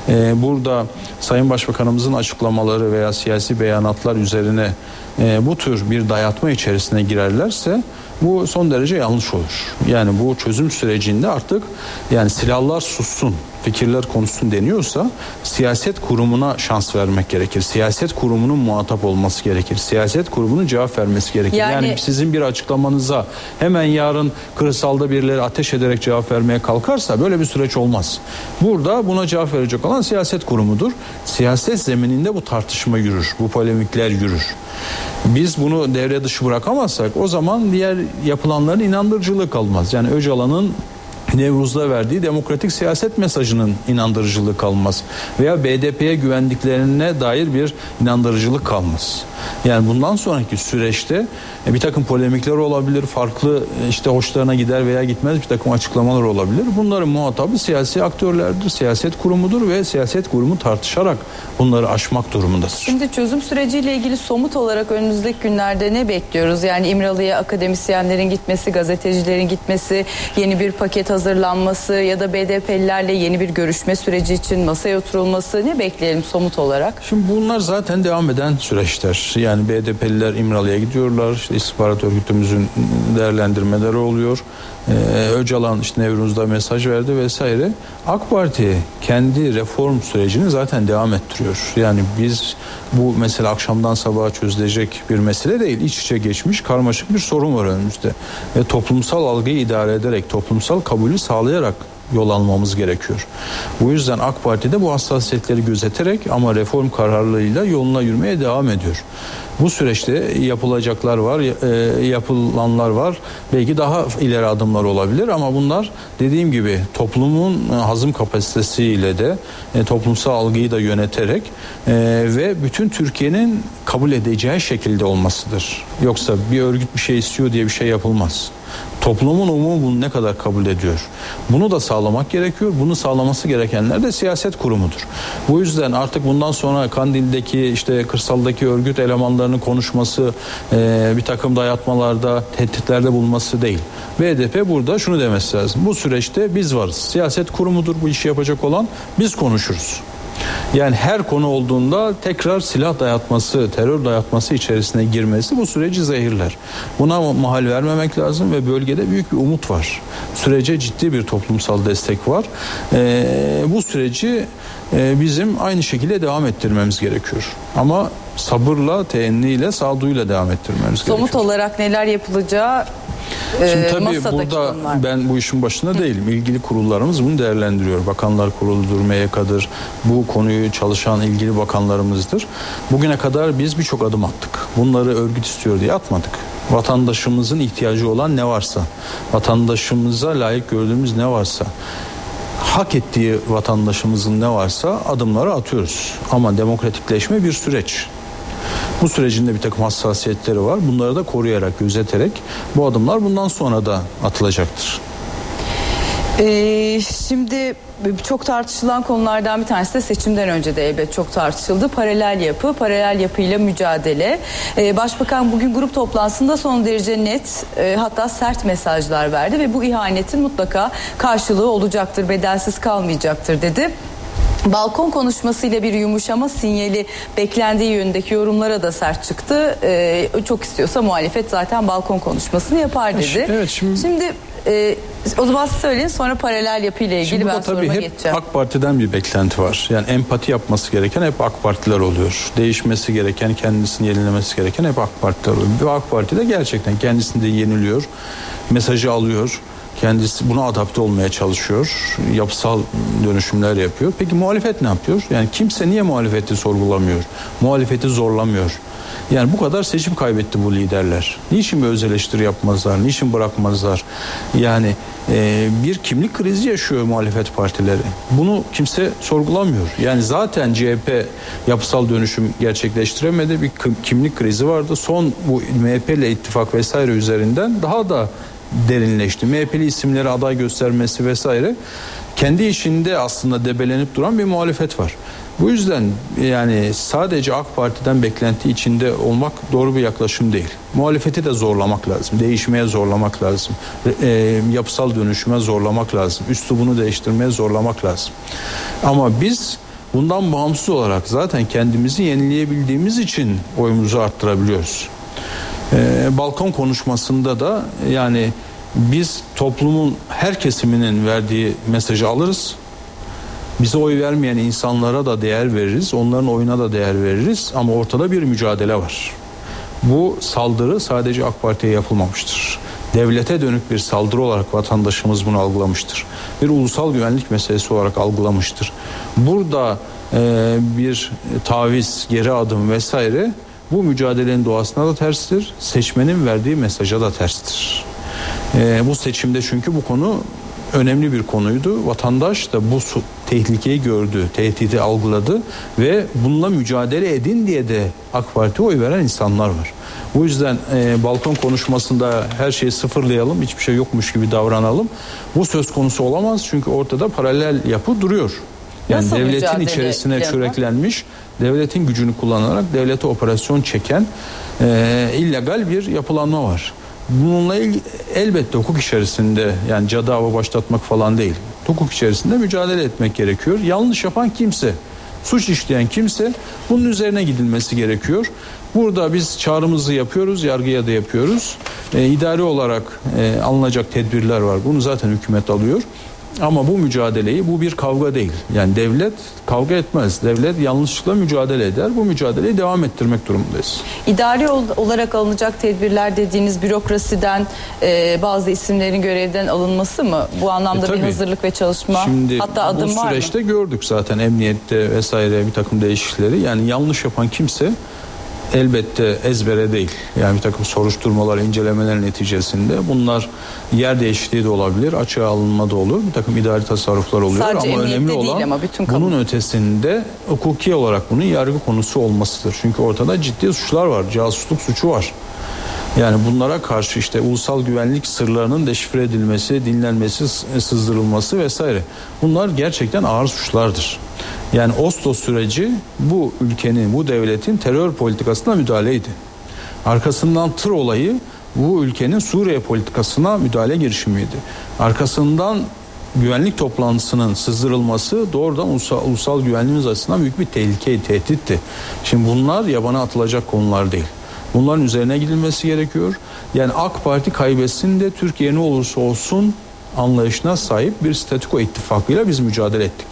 E, burada Sayın Başbakanımızın açıklamaları veya siyasi beyanatlar üzerine e, bu tür bir dayatma içerisine girerlerse bu son derece yanlış olur. Yani bu çözüm sürecinde artık yani silahlar sussun, fikirler konuşsun deniyorsa siyaset kurumuna şans vermek gerekir. Siyaset kurumunun muhatap olması gerekir. Siyaset kurumunun cevap vermesi gerekir. Yani, yani sizin bir açıklamanıza hemen yarın kırsalda birileri ateş ederek cevap vermeye kalkarsa böyle bir süreç olmaz. Burada buna cevap verecek olan siyaset kurumudur. Siyaset zemininde bu tartışma yürür. Bu polemikler yürür. Biz bunu devre dışı bırakamazsak o zaman diğer yapılanların inandırıcılığı kalmaz. Yani Öcalan'ın Nevruz'da verdiği demokratik siyaset mesajının inandırıcılığı kalmaz. Veya BDP'ye güvendiklerine dair bir inandırıcılık kalmaz. Yani bundan sonraki süreçte e, bir takım polemikler olabilir, farklı e, işte hoşlarına gider veya gitmez bir takım açıklamalar olabilir. Bunların muhatabı siyasi aktörlerdir, siyaset kurumudur ve siyaset kurumu tartışarak bunları aşmak durumundasın. Şimdi çözüm süreciyle ilgili somut olarak önümüzdeki günlerde ne bekliyoruz? Yani İmralı'ya akademisyenlerin gitmesi, gazetecilerin gitmesi, yeni bir paket hazırlanması ya da BDP'lilerle yeni bir görüşme süreci için masaya oturulması ne bekleyelim somut olarak? Şimdi bunlar zaten devam eden süreçler. Yani BDP'liler İmralı'ya gidiyorlar. İşte istihbarat örgütümüzün değerlendirmeleri oluyor. Ee, Öcalan işte Nevruz'da mesaj verdi vesaire. AK Parti kendi reform sürecini zaten devam ettiriyor. Yani biz bu mesela akşamdan sabaha çözülecek bir mesele değil. İç içe geçmiş karmaşık bir sorun var önümüzde. Ve toplumsal algıyı idare ederek, toplumsal kabulü sağlayarak yol almamız gerekiyor. Bu yüzden AK Parti de bu hassasiyetleri gözeterek ama reform kararlılığıyla yoluna yürümeye devam ediyor. Bu süreçte yapılacaklar var, e, yapılanlar var. Belki daha ileri adımlar olabilir ama bunlar dediğim gibi toplumun hazım kapasitesiyle de e, toplumsal algıyı da yöneterek e, ve bütün Türkiye'nin kabul edeceği şekilde olmasıdır. Yoksa bir örgüt bir şey istiyor diye bir şey yapılmaz. Toplumun umumu bunu ne kadar kabul ediyor? Bunu da sağlamak gerekiyor. Bunu sağlaması gerekenler de siyaset kurumudur. Bu yüzden artık bundan sonra Kandil'deki işte kırsaldaki örgüt elemanlarının konuşması, e, bir takım dayatmalarda, tehditlerde bulunması değil. BDP burada şunu demesi lazım. Bu süreçte biz varız. Siyaset kurumudur bu işi yapacak olan. Biz konuşuruz. Yani her konu olduğunda tekrar silah dayatması, terör dayatması içerisine girmesi bu süreci zehirler. Buna mahal vermemek lazım ve bölgede büyük bir umut var. Sürece ciddi bir toplumsal destek var. Ee, bu süreci e, bizim aynı şekilde devam ettirmemiz gerekiyor. Ama sabırla, teenniyle, sağduyuyla devam ettirmemiz Somut gerekiyor. olarak neler yapılacağı Şimdi e, tabii burada ben bu işin başında değilim. İlgili kurullarımız bunu değerlendiriyor. Bakanlar Kurulu'dur, MYK'dır. Bu konuyu çalışan ilgili bakanlarımızdır. Bugüne kadar biz birçok adım attık. Bunları örgüt istiyor diye atmadık. Vatandaşımızın ihtiyacı olan ne varsa, vatandaşımıza layık gördüğümüz ne varsa, hak ettiği vatandaşımızın ne varsa adımları atıyoruz. Ama demokratikleşme bir süreç. Bu sürecin de bir takım hassasiyetleri var. Bunları da koruyarak, gözeterek bu adımlar bundan sonra da atılacaktır. Ee, şimdi çok tartışılan konulardan bir tanesi de seçimden önce de elbet çok tartışıldı. Paralel yapı, paralel yapıyla mücadele. Ee, Başbakan bugün grup toplantısında son derece net e, hatta sert mesajlar verdi ve bu ihanetin mutlaka karşılığı olacaktır, bedelsiz kalmayacaktır dedi. Balkon konuşmasıyla bir yumuşama sinyali beklendiği yönündeki yorumlara da sert çıktı. Ee, çok istiyorsa muhalefet zaten balkon konuşmasını yapar dedi. Evet, şimdi- Şimdi e, o zaman siz söyleyin sonra paralel yapıyla ilgili Şimdi ben tabii hep geçeceğim. AK Parti'den bir beklenti var. Yani empati yapması gereken hep AK Partiler oluyor. Değişmesi gereken, kendisini yenilemesi gereken hep AK Partiler oluyor. Ve AK Parti de gerçekten kendisini de yeniliyor. Mesajı alıyor. Kendisi buna adapte olmaya çalışıyor. Yapısal dönüşümler yapıyor. Peki muhalefet ne yapıyor? Yani kimse niye muhalefeti sorgulamıyor? Muhalefeti zorlamıyor. Yani bu kadar seçim kaybetti bu liderler. Niçin bir öz eleştiri yapmazlar? Niçin bırakmazlar? Yani e, bir kimlik krizi yaşıyor muhalefet partileri. Bunu kimse sorgulamıyor. Yani zaten CHP yapısal dönüşüm gerçekleştiremedi. Bir kim- kimlik krizi vardı. Son bu MHP ile ittifak vesaire üzerinden daha da derinleşti. MHP'li isimleri aday göstermesi vesaire kendi işinde aslında debelenip duran bir muhalefet var. Bu yüzden yani sadece AK Parti'den beklenti içinde olmak doğru bir yaklaşım değil. Muhalefeti de zorlamak lazım. Değişmeye zorlamak lazım. E, yapısal dönüşüme zorlamak lazım. Üslubunu değiştirmeye zorlamak lazım. Ama biz bundan bağımsız olarak zaten kendimizi yenileyebildiğimiz için oyumuzu arttırabiliyoruz. Ee, balkon konuşmasında da yani biz toplumun her kesiminin verdiği mesajı alırız. Bize oy vermeyen insanlara da değer veririz. Onların oyuna da değer veririz. Ama ortada bir mücadele var. Bu saldırı sadece AK Parti'ye yapılmamıştır. Devlete dönük bir saldırı olarak vatandaşımız bunu algılamıştır. Bir ulusal güvenlik meselesi olarak algılamıştır. Burada e, bir taviz, geri adım vesaire bu mücadelenin doğasına da terstir. Seçmenin verdiği mesaja da terstir. E, bu seçimde çünkü bu konu önemli bir konuydu. Vatandaş da bu tehlikeyi gördü, tehdidi algıladı ve bununla mücadele edin diye de AK Parti oy veren insanlar var. Bu yüzden e, balkon konuşmasında her şeyi sıfırlayalım, hiçbir şey yokmuş gibi davranalım. Bu söz konusu olamaz çünkü ortada paralel yapı duruyor. Yani Nasıl devletin içerisine yapar? çöreklenmiş, devletin gücünü kullanarak devlete operasyon çeken e, illegal bir yapılanma var. Bununla ilgili elbette hukuk içerisinde yani cadava başlatmak falan değil. Hukuk içerisinde mücadele etmek gerekiyor. Yanlış yapan kimse, suç işleyen kimse bunun üzerine gidilmesi gerekiyor. Burada biz çağrımızı yapıyoruz, yargıya da yapıyoruz. E, idari olarak e, alınacak tedbirler var. Bunu zaten hükümet alıyor. Ama bu mücadeleyi bu bir kavga değil. Yani devlet kavga etmez. Devlet yanlışlıkla mücadele eder. Bu mücadeleyi devam ettirmek durumundayız. İdari ol- olarak alınacak tedbirler dediğiniz bürokrasiden e, bazı isimlerin görevden alınması mı? Bu anlamda E, bir hazırlık ve çalışma Şimdi hatta adım bu var mı? süreçte gördük zaten emniyette vesaire bir takım değişiklikleri. Yani yanlış yapan kimse elbette ezbere değil. Yani bir takım soruşturmalar, incelemeler neticesinde bunlar yer değişikliği de olabilir, açığa alınma da olur. Bir takım idari tasarruflar oluyor Sadece ama önemli olan ama bütün kamu. bunun ötesinde hukuki olarak bunun yargı konusu olmasıdır. Çünkü ortada ciddi suçlar var. Casusluk suçu var. Yani bunlara karşı işte ulusal güvenlik sırlarının deşifre edilmesi, dinlenmesi, sızdırılması vesaire. Bunlar gerçekten ağır suçlardır. Yani Oslo süreci bu ülkenin, bu devletin terör politikasına müdahaleydi. Arkasından tır olayı bu ülkenin Suriye politikasına müdahale girişimiydi. Arkasından güvenlik toplantısının sızdırılması doğrudan ulusal, ulusal güvenliğimiz açısından büyük bir tehlike, tehditti. Şimdi bunlar yabana atılacak konular değil. Bunların üzerine gidilmesi gerekiyor. Yani AK Parti kaybetsin de Türkiye ne olursa olsun anlayışına sahip bir statüko ittifakıyla biz mücadele ettik.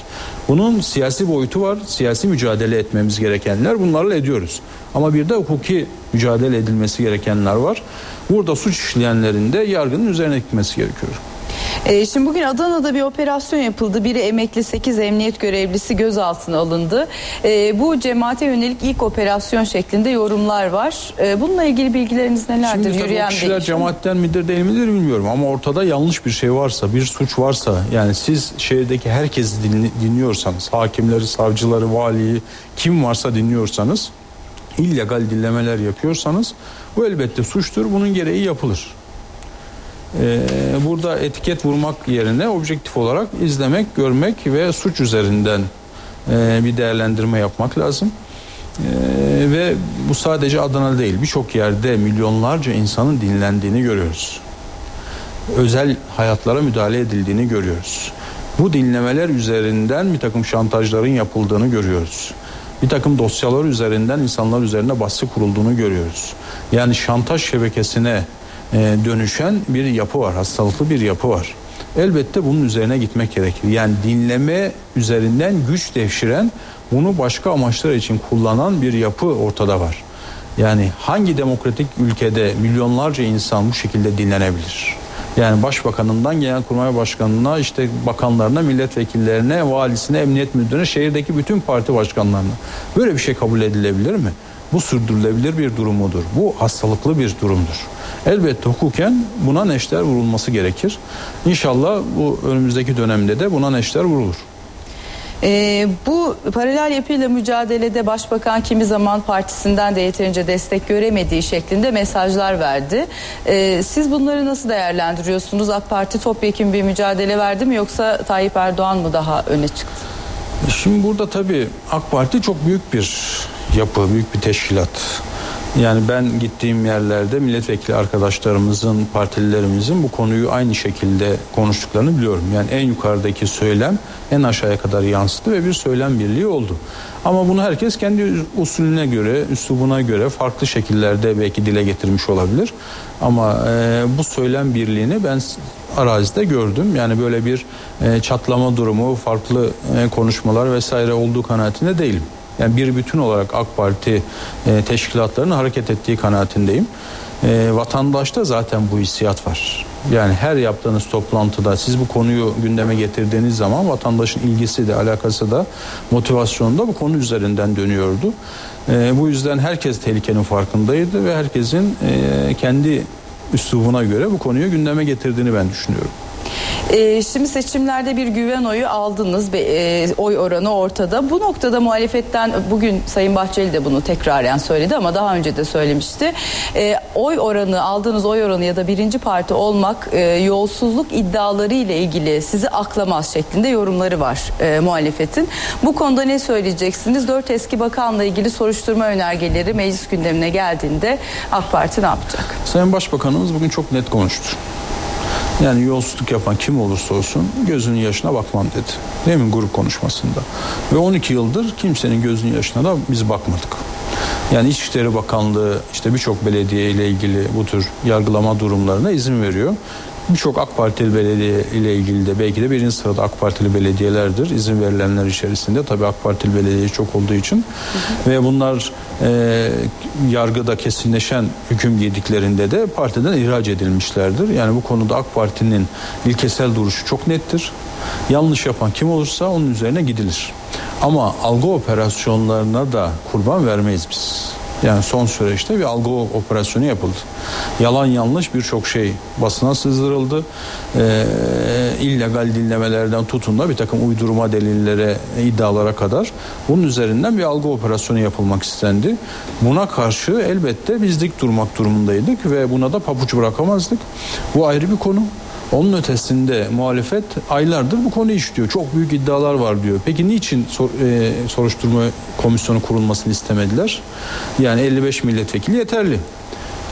Bunun siyasi boyutu var. Siyasi mücadele etmemiz gerekenler bunlarla ediyoruz. Ama bir de hukuki mücadele edilmesi gerekenler var. Burada suç işleyenlerin de yargının üzerine gitmesi gerekiyor. E, şimdi bugün Adana'da bir operasyon yapıldı. Biri emekli 8 emniyet görevlisi gözaltına alındı. E, bu cemaate yönelik ilk operasyon şeklinde yorumlar var. E, bununla ilgili bilgileriniz nelerdir? Şimdi tabii Yürüyen kişiler cemaatten midir değil midir bilmiyorum ama ortada yanlış bir şey varsa, bir suç varsa yani siz şehirdeki herkesi dinli- dinliyorsanız, hakimleri, savcıları, valiyi kim varsa dinliyorsanız, illegal dinlemeler yapıyorsanız bu elbette suçtur. Bunun gereği yapılır. Ee, burada etiket vurmak yerine objektif olarak izlemek, görmek ve suç üzerinden e, bir değerlendirme yapmak lazım. Ee, ve bu sadece Adana değil birçok yerde milyonlarca insanın dinlendiğini görüyoruz. Özel hayatlara müdahale edildiğini görüyoruz. Bu dinlemeler üzerinden bir takım şantajların yapıldığını görüyoruz. Bir takım dosyalar üzerinden insanlar üzerine baskı kurulduğunu görüyoruz. Yani şantaj şebekesine dönüşen bir yapı var, hastalıklı bir yapı var. Elbette bunun üzerine gitmek gerekir. Yani dinleme üzerinden güç devşiren, bunu başka amaçlar için kullanan bir yapı ortada var. Yani hangi demokratik ülkede milyonlarca insan bu şekilde dinlenebilir? Yani başbakanından genelkurmay başkanına işte bakanlarına, milletvekillerine, valisine, emniyet müdürüne, şehirdeki bütün parti başkanlarına. Böyle bir şey kabul edilebilir mi? Bu sürdürülebilir bir durum mudur? Bu hastalıklı bir durumdur. Elbette hukuken buna neşter vurulması gerekir. İnşallah bu önümüzdeki dönemde de buna neşter vurulur. Ee, bu paralel yapıyla mücadelede başbakan kimi zaman partisinden de yeterince destek göremediği şeklinde mesajlar verdi. Ee, siz bunları nasıl değerlendiriyorsunuz? AK Parti topyekun bir mücadele verdi mi yoksa Tayyip Erdoğan mı daha öne çıktı? Şimdi burada tabii AK Parti çok büyük bir yapı, büyük bir teşkilat. Yani ben gittiğim yerlerde milletvekili arkadaşlarımızın, partililerimizin bu konuyu aynı şekilde konuştuklarını biliyorum. Yani en yukarıdaki söylem en aşağıya kadar yansıdı ve bir söylem birliği oldu. Ama bunu herkes kendi usulüne göre, üslubuna göre farklı şekillerde belki dile getirmiş olabilir. Ama e, bu söylem birliğini ben arazide gördüm. Yani böyle bir e, çatlama durumu, farklı e, konuşmalar vesaire olduğu kanaatinde değilim. Yani bir bütün olarak AK Parti e, teşkilatlarının hareket ettiği kanaatindeyim. E, vatandaşta zaten bu hissiyat var. Yani her yaptığınız toplantıda siz bu konuyu gündeme getirdiğiniz zaman vatandaşın ilgisi de alakası da motivasyonu da bu konu üzerinden dönüyordu. E, bu yüzden herkes tehlikenin farkındaydı ve herkesin e, kendi üslubuna göre bu konuyu gündeme getirdiğini ben düşünüyorum. E, şimdi seçimlerde bir güven oyu aldınız. E, oy oranı ortada. Bu noktada muhalefetten bugün Sayın Bahçeli de bunu tekraren söyledi ama daha önce de söylemişti. E, oy oranı aldığınız oy oranı ya da birinci parti olmak e, yolsuzluk iddiaları ile ilgili sizi aklamaz şeklinde yorumları var e, muhalefetin. Bu konuda ne söyleyeceksiniz? Dört eski bakanla ilgili soruşturma önergeleri meclis gündemine geldiğinde AK Parti ne yapacak? Sayın Başbakanımız bugün çok net konuştu. Yani yolsuzluk yapan kim olursa olsun gözünün yaşına bakmam dedi. Değil grup konuşmasında? Ve 12 yıldır kimsenin gözünün yaşına da biz bakmadık. Yani İçişleri Bakanlığı işte birçok belediye ile ilgili bu tür yargılama durumlarına izin veriyor. Birçok AK Partili belediye ile ilgili de belki de birinci sırada AK Partili belediyelerdir. İzin verilenler içerisinde tabii AK Partili belediye çok olduğu için. Hı hı. Ve bunlar e, yargıda kesinleşen hüküm giydiklerinde de partiden ihraç edilmişlerdir. Yani bu konuda AK Parti'nin ilkesel duruşu çok nettir. Yanlış yapan kim olursa onun üzerine gidilir. Ama algı operasyonlarına da kurban vermeyiz biz. Yani son süreçte bir algı operasyonu yapıldı. Yalan yanlış birçok şey basına sızdırıldı. Ee, illegal dinlemelerden tutun da bir takım uydurma delillere, iddialara kadar bunun üzerinden bir algı operasyonu yapılmak istendi. Buna karşı elbette biz dik durmak durumundaydık ve buna da pabuç bırakamazdık. Bu ayrı bir konu. Onun ötesinde muhalefet aylardır bu konu işliyor. Çok büyük iddialar var diyor. Peki niçin sor, e, soruşturma komisyonu kurulmasını istemediler? Yani 55 milletvekili yeterli.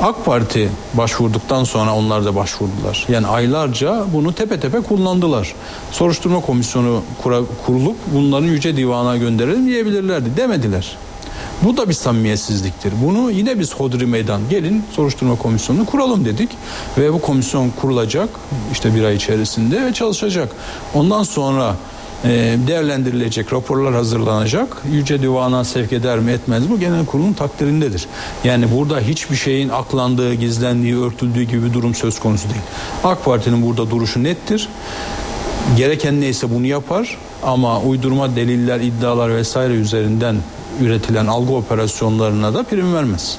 AK Parti başvurduktan sonra onlar da başvurdular. Yani aylarca bunu tepe tepe kullandılar. Soruşturma komisyonu kura, kurulup bunların yüce divana gönderelim diyebilirlerdi. Demediler. Bu da bir samimiyetsizliktir. Bunu yine biz Hodri Meydan gelin soruşturma komisyonunu kuralım dedik. Ve bu komisyon kurulacak işte bir ay içerisinde ve çalışacak. Ondan sonra e, değerlendirilecek raporlar hazırlanacak. Yüce Divan'a sevk eder mi etmez mi genel kurulun takdirindedir. Yani burada hiçbir şeyin aklandığı, gizlendiği, örtüldüğü gibi bir durum söz konusu değil. AK Parti'nin burada duruşu nettir. Gereken neyse bunu yapar ama uydurma deliller, iddialar vesaire üzerinden üretilen algı operasyonlarına da prim vermez.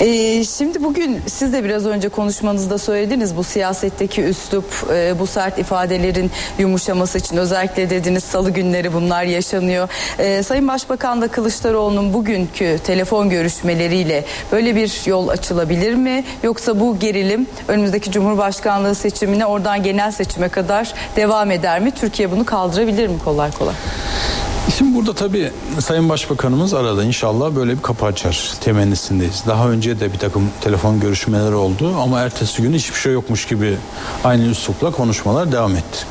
Ee, şimdi bugün siz de biraz önce konuşmanızda söylediniz bu siyasetteki üslup, e, bu sert ifadelerin yumuşaması için özellikle dediniz salı günleri bunlar yaşanıyor. Ee, Sayın Başbakan da Kılıçdaroğlu'nun bugünkü telefon görüşmeleriyle böyle bir yol açılabilir mi? Yoksa bu gerilim önümüzdeki Cumhurbaşkanlığı seçimine oradan genel seçime kadar devam eder mi? Türkiye bunu kaldırabilir mi kolay kolay? Şimdi burada tabii Sayın Başbakanımız arada inşallah böyle bir kapı açar temennisindeyiz. Daha önce de bir takım telefon görüşmeleri oldu ama ertesi gün hiçbir şey yokmuş gibi aynı üslupla konuşmalar devam etti.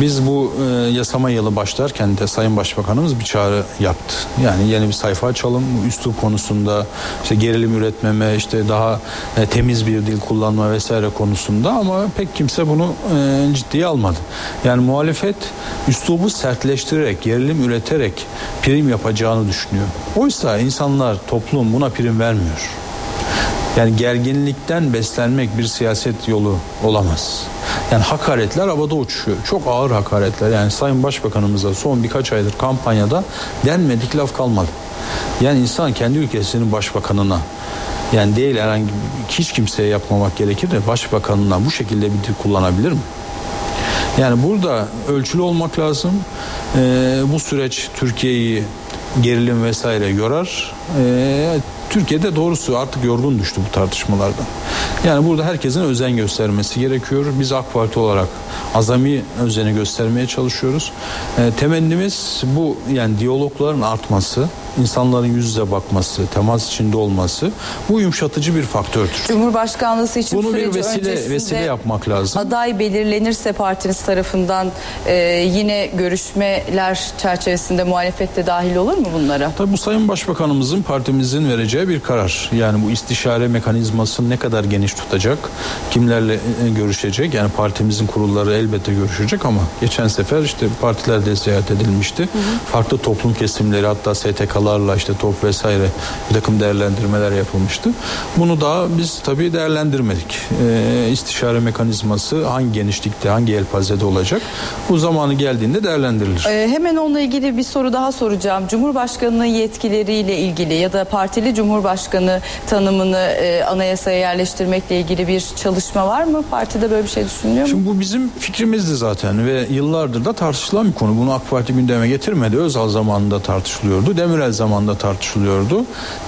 Biz bu e, yasama yılı başlarken de Sayın Başbakanımız bir çağrı yaptı. Yani yeni bir sayfa açalım. Üslup konusunda işte gerilim üretmeme, işte daha e, temiz bir dil kullanma vesaire konusunda ama pek kimse bunu e, ciddiye almadı. Yani muhalefet üslubu sertleştirerek, gerilim üreterek prim yapacağını düşünüyor. Oysa insanlar, toplum buna prim vermiyor. Yani gerginlikten beslenmek bir siyaset yolu olamaz. Yani hakaretler havada uçuşuyor. Çok ağır hakaretler. Yani Sayın Başbakanımıza son birkaç aydır kampanyada denmedik laf kalmadı. Yani insan kendi ülkesinin başbakanına yani değil herhangi hiç kimseye yapmamak gerekir de başbakanına bu şekilde bir dil kullanabilir mi? Yani burada ölçülü olmak lazım. Ee, bu süreç Türkiye'yi gerilim vesaire yorar. Ee, Türkiye'de doğrusu artık yorgun düştü bu tartışmalardan. Yani burada herkesin özen göstermesi gerekiyor. Biz AK Parti olarak azami özeni göstermeye çalışıyoruz. E, temennimiz bu yani diyalogların artması, insanların yüz yüze bakması, temas içinde olması bu yumuşatıcı bir faktördür. Cumhurbaşkanlığı seçim Bunu bir vesile vesile yapmak lazım. Aday belirlenirse partiniz tarafından e, yine görüşmeler çerçevesinde muhalefette dahil olur mu bunlara? Tabii bu Sayın Başbakanımızın partimizin vereceği bir karar. Yani bu istişare mekanizmasını ne kadar geniş tutacak, kimlerle e, görüşecek? Yani partimizin kurulları elbette görüşecek ama geçen sefer işte partilerde ziyaret edilmişti. Hı hı. Farklı toplum kesimleri hatta STK'lar sahalarla işte top vesaire bir takım değerlendirmeler yapılmıştı. Bunu da biz tabii değerlendirmedik. E, istişare mekanizması hangi genişlikte, hangi elpazede olacak? Bu zamanı geldiğinde değerlendirilir. Ee, hemen onunla ilgili bir soru daha soracağım. Cumhurbaşkanının yetkileriyle ilgili ya da partili cumhurbaşkanı tanımını e, anayasaya yerleştirmekle ilgili bir çalışma var mı? Partide böyle bir şey düşünülüyor mu? Şimdi bu bizim fikrimizdi zaten ve yıllardır da tartışılan bir konu. Bunu AK Parti gündeme getirmedi. Özal zamanında tartışılıyordu. Demirel zamanında tartışılıyordu.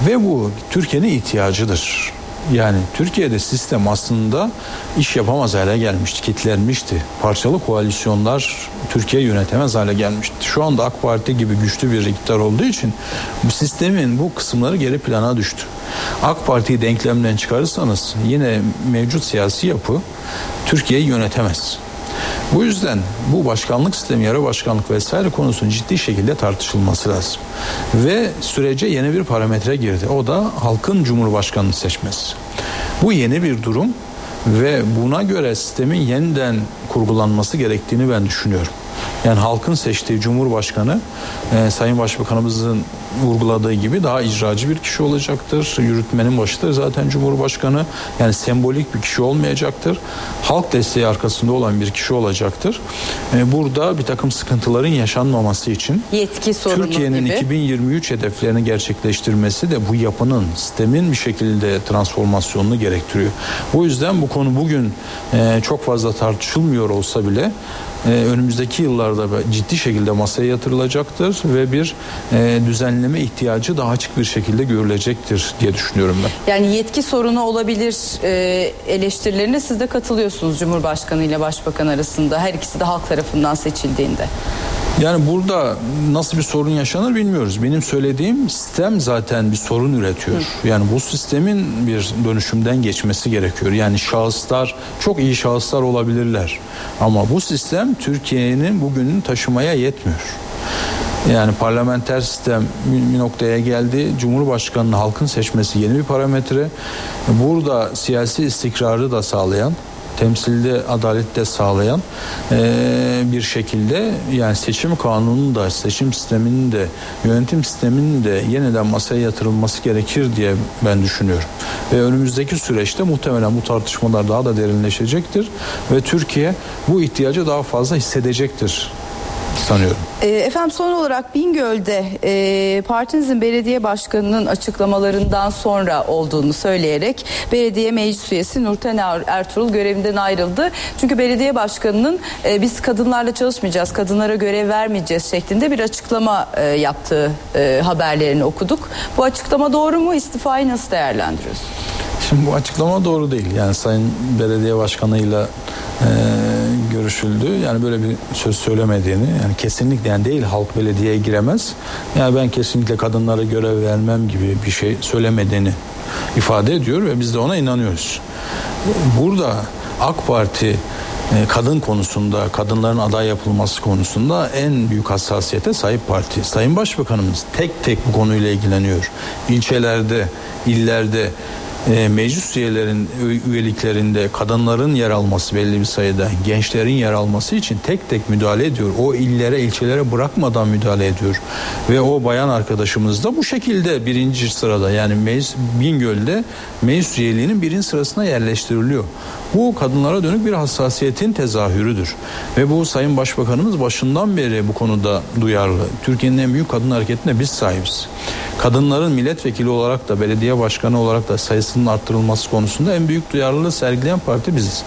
Ve bu Türkiye'nin ihtiyacıdır. Yani Türkiye'de sistem aslında iş yapamaz hale gelmişti, kitlenmişti. Parçalı koalisyonlar Türkiye yönetemez hale gelmişti. Şu anda AK Parti gibi güçlü bir iktidar olduğu için bu sistemin bu kısımları geri plana düştü. AK Parti'yi denklemden çıkarırsanız yine mevcut siyasi yapı Türkiye'yi yönetemez. Bu yüzden bu başkanlık sistemi, yarı başkanlık vesaire konusunun ciddi şekilde tartışılması lazım. Ve sürece yeni bir parametre girdi. O da halkın cumhurbaşkanını seçmesi. Bu yeni bir durum ve buna göre sistemin yeniden kurgulanması gerektiğini ben düşünüyorum. Yani halkın seçtiği cumhurbaşkanı e, Sayın Başbakanımızın vurguladığı gibi daha icracı bir kişi olacaktır. Yürütmenin başıdır zaten Cumhurbaşkanı. Yani sembolik bir kişi olmayacaktır. Halk desteği arkasında olan bir kişi olacaktır. E, burada bir takım sıkıntıların yaşanmaması için Yetki sorunu Türkiye'nin gibi. 2023 hedeflerini gerçekleştirmesi de bu yapının, sistemin bir şekilde transformasyonunu gerektiriyor. Bu yüzden bu konu bugün e, çok fazla tartışılmıyor olsa bile e, önümüzdeki yıllarda ciddi şekilde masaya yatırılacaktır ve bir e, düzenleme ihtiyacı daha açık bir şekilde görülecektir diye düşünüyorum ben. Yani yetki sorunu olabilir e, eleştirilerine siz de katılıyorsunuz Cumhurbaşkanı ile Başbakan arasında. Her ikisi de halk tarafından seçildiğinde. Yani burada nasıl bir sorun yaşanır bilmiyoruz. Benim söylediğim sistem zaten bir sorun üretiyor. Yani bu sistemin bir dönüşümden geçmesi gerekiyor. Yani şahıslar çok iyi şahıslar olabilirler. Ama bu sistem Türkiye'nin bugününü taşımaya yetmiyor. Yani parlamenter sistem bir noktaya geldi. Cumhurbaşkanının halkın seçmesi yeni bir parametre. Burada siyasi istikrarı da sağlayan temsilde adalet de sağlayan e, bir şekilde yani seçim kanununun da seçim sisteminin de yönetim sisteminin de yeniden masaya yatırılması gerekir diye ben düşünüyorum. Ve önümüzdeki süreçte muhtemelen bu tartışmalar daha da derinleşecektir ve Türkiye bu ihtiyacı daha fazla hissedecektir sanıyorum. E, efendim son olarak Bingöl'de e, partinizin belediye başkanının açıklamalarından sonra olduğunu söyleyerek belediye meclis üyesi Nurten Er- Ertuğrul görevinden ayrıldı. Çünkü belediye başkanının e, biz kadınlarla çalışmayacağız, kadınlara görev vermeyeceğiz şeklinde bir açıklama e, yaptığı e, haberlerini okuduk. Bu açıklama doğru mu? İstifayı nasıl değerlendiriyorsunuz? Şimdi bu açıklama doğru değil. Yani Sayın Belediye Başkanı'yla e, görüşüldü. Yani böyle bir söz söylemediğini yani kesinlikle yani değil halk belediyeye giremez. Yani ben kesinlikle kadınlara görev vermem gibi bir şey söylemediğini ifade ediyor ve biz de ona inanıyoruz. Burada AK Parti e, kadın konusunda, kadınların aday yapılması konusunda en büyük hassasiyete sahip parti. Sayın Başbakanımız tek tek bu konuyla ilgileniyor. İlçelerde, illerde e, meclis üyelerin üyeliklerinde kadınların yer alması belli bir sayıda gençlerin yer alması için tek tek müdahale ediyor. O illere ilçelere bırakmadan müdahale ediyor. Ve o bayan arkadaşımız da bu şekilde birinci sırada yani meclis, Bingöl'de meclis üyeliğinin birinci sırasına yerleştiriliyor. Bu kadınlara dönük bir hassasiyetin tezahürüdür. Ve bu Sayın Başbakanımız başından beri bu konuda duyarlı. Türkiye'nin en büyük kadın hareketine biz sahibiz. Kadınların milletvekili olarak da belediye başkanı olarak da sayısının arttırılması konusunda en büyük duyarlılığı sergileyen parti biziz.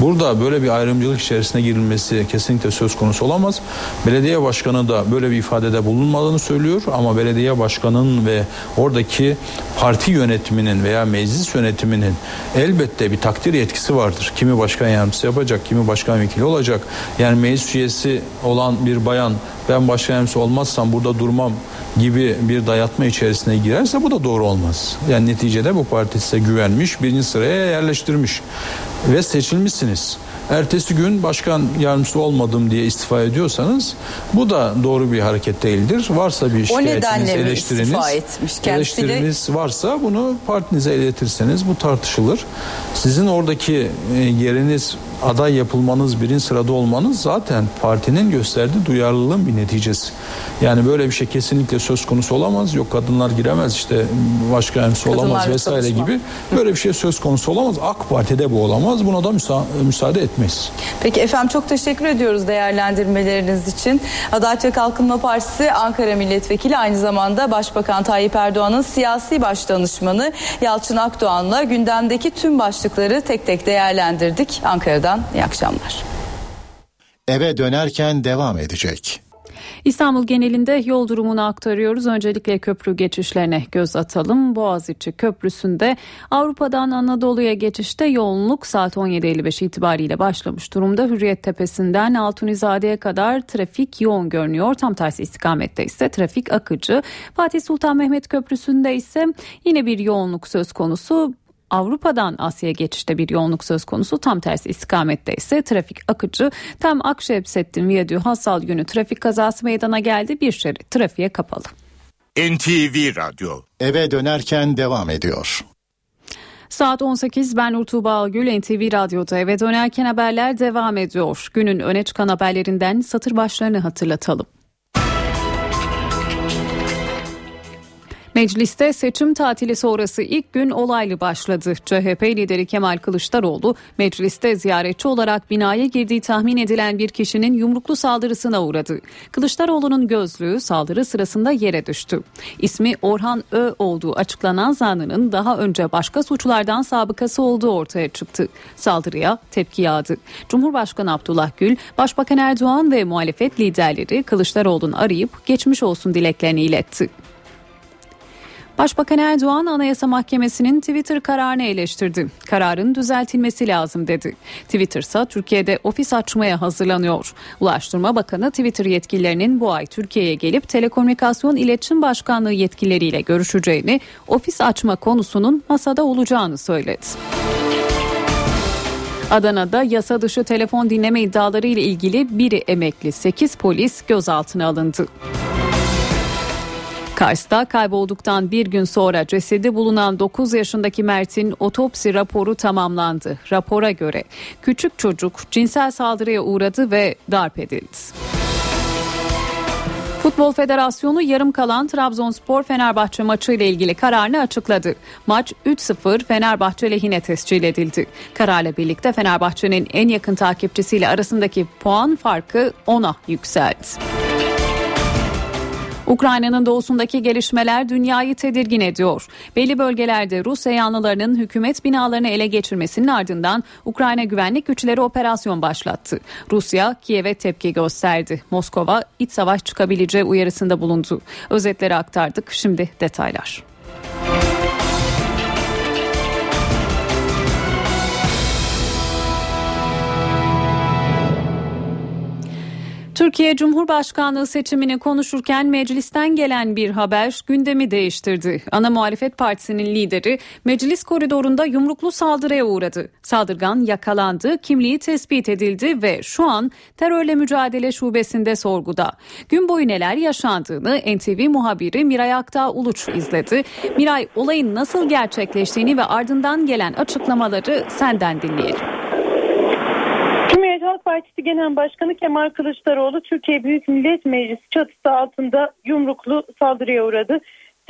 Burada böyle bir ayrımcılık içerisine girilmesi kesinlikle söz konusu olamaz. Belediye başkanı da böyle bir ifadede bulunmadığını söylüyor ama belediye başkanının ve oradaki parti yönetiminin veya meclis yönetiminin elbette bir takdir yetkisi vardır. Kimi başkan yardımcısı yapacak, kimi başkan vekili olacak. Yani meclis üyesi olan bir bayan ben başkan yardımcısı olmazsam burada durmam gibi bir dayatma içerisine girerse bu da doğru olmaz. Yani neticede bu parti size güvenmiş, birinci sıraya yerleştirmiş ve seçilmişsiniz. Ertesi gün başkan yardımcısı olmadım diye istifa ediyorsanız bu da doğru bir hareket değildir. Varsa bir şikayetiniz, eleştiriniz, eleştiriniz varsa bunu partinize iletirseniz bu tartışılır. Sizin oradaki e, yeriniz aday yapılmanız, birin sırada olmanız zaten partinin gösterdiği duyarlılığın bir neticesi. Yani böyle bir şey kesinlikle söz konusu olamaz. Yok kadınlar giremez işte başka emsi olamaz vesaire çalışma. gibi. Böyle bir şey söz konusu olamaz. AK Parti'de bu olamaz. Buna da müsa müsaade etmeyiz. Peki efendim çok teşekkür ediyoruz değerlendirmeleriniz için. Adalet ve Kalkınma Partisi Ankara Milletvekili aynı zamanda Başbakan Tayyip Erdoğan'ın siyasi baş danışmanı Yalçın Akdoğan'la gündemdeki tüm başlıkları tek tek değerlendirdik. Ankara'dan iyi akşamlar. Eve dönerken devam edecek. İstanbul genelinde yol durumunu aktarıyoruz. Öncelikle köprü geçişlerine göz atalım. Boğaziçi Köprüsü'nde Avrupa'dan Anadolu'ya geçişte yoğunluk saat 17.55 itibariyle başlamış durumda. Hürriyet Tepesi'nden Altunizade'ye kadar trafik yoğun görünüyor. Tam tersi istikamette ise trafik akıcı. Fatih Sultan Mehmet Köprüsü'nde ise yine bir yoğunluk söz konusu. Avrupa'dan Asya'ya geçişte bir yoğunluk söz konusu. Tam tersi istikamette ise trafik akıcı. Tam Akşehirsettin Viyadüğü Hasal günü trafik kazası meydana geldi. Bir şerit trafiğe kapalı. NTV Radyo eve dönerken devam ediyor. Saat 18 ben Urtuğba Algül NTV Radyo'da eve dönerken haberler devam ediyor. Günün öne çıkan haberlerinden satır başlarını hatırlatalım. Mecliste seçim tatili sonrası ilk gün olaylı başladı. CHP lideri Kemal Kılıçdaroğlu mecliste ziyaretçi olarak binaya girdiği tahmin edilen bir kişinin yumruklu saldırısına uğradı. Kılıçdaroğlu'nun gözlüğü saldırı sırasında yere düştü. İsmi Orhan Ö olduğu açıklanan zanlının daha önce başka suçlardan sabıkası olduğu ortaya çıktı. Saldırıya tepki yağdı. Cumhurbaşkanı Abdullah Gül, Başbakan Erdoğan ve muhalefet liderleri Kılıçdaroğlu'nu arayıp geçmiş olsun dileklerini iletti. Başbakan Erdoğan Anayasa Mahkemesi'nin Twitter kararını eleştirdi. Kararın düzeltilmesi lazım dedi. Twitter ise Türkiye'de ofis açmaya hazırlanıyor. Ulaştırma Bakanı Twitter yetkililerinin bu ay Türkiye'ye gelip Telekomünikasyon İletişim Başkanlığı yetkilileriyle görüşeceğini, ofis açma konusunun masada olacağını söyledi. Adana'da yasa dışı telefon dinleme iddiaları ile ilgili biri emekli 8 polis gözaltına alındı. Kars'ta kaybolduktan bir gün sonra cesedi bulunan 9 yaşındaki Mert'in otopsi raporu tamamlandı. Rapora göre küçük çocuk cinsel saldırıya uğradı ve darp edildi. Futbol Federasyonu yarım kalan Trabzonspor Fenerbahçe maçı ile ilgili kararını açıkladı. Maç 3-0 Fenerbahçe lehine tescil edildi. Kararla birlikte Fenerbahçe'nin en yakın takipçisiyle arasındaki puan farkı 10'a yükseldi. Ukrayna'nın doğusundaki gelişmeler dünyayı tedirgin ediyor. Belli bölgelerde Rus yanlılarının hükümet binalarını ele geçirmesinin ardından Ukrayna güvenlik güçleri operasyon başlattı. Rusya Kiev'e tepki gösterdi. Moskova iç savaş çıkabileceği uyarısında bulundu. Özetleri aktardık. Şimdi detaylar. Türkiye Cumhurbaşkanlığı seçimini konuşurken meclisten gelen bir haber gündemi değiştirdi. Ana muhalefet partisinin lideri meclis koridorunda yumruklu saldırıya uğradı. Saldırgan yakalandı, kimliği tespit edildi ve şu an terörle mücadele şubesinde sorguda. Gün boyu neler yaşandığını NTV muhabiri Miray Aktağ Uluç izledi. Miray olayın nasıl gerçekleştiğini ve ardından gelen açıklamaları senden dinleyelim. Halk Partisi Genel Başkanı Kemal Kılıçdaroğlu Türkiye Büyük Millet Meclisi çatısı altında yumruklu saldırıya uğradı.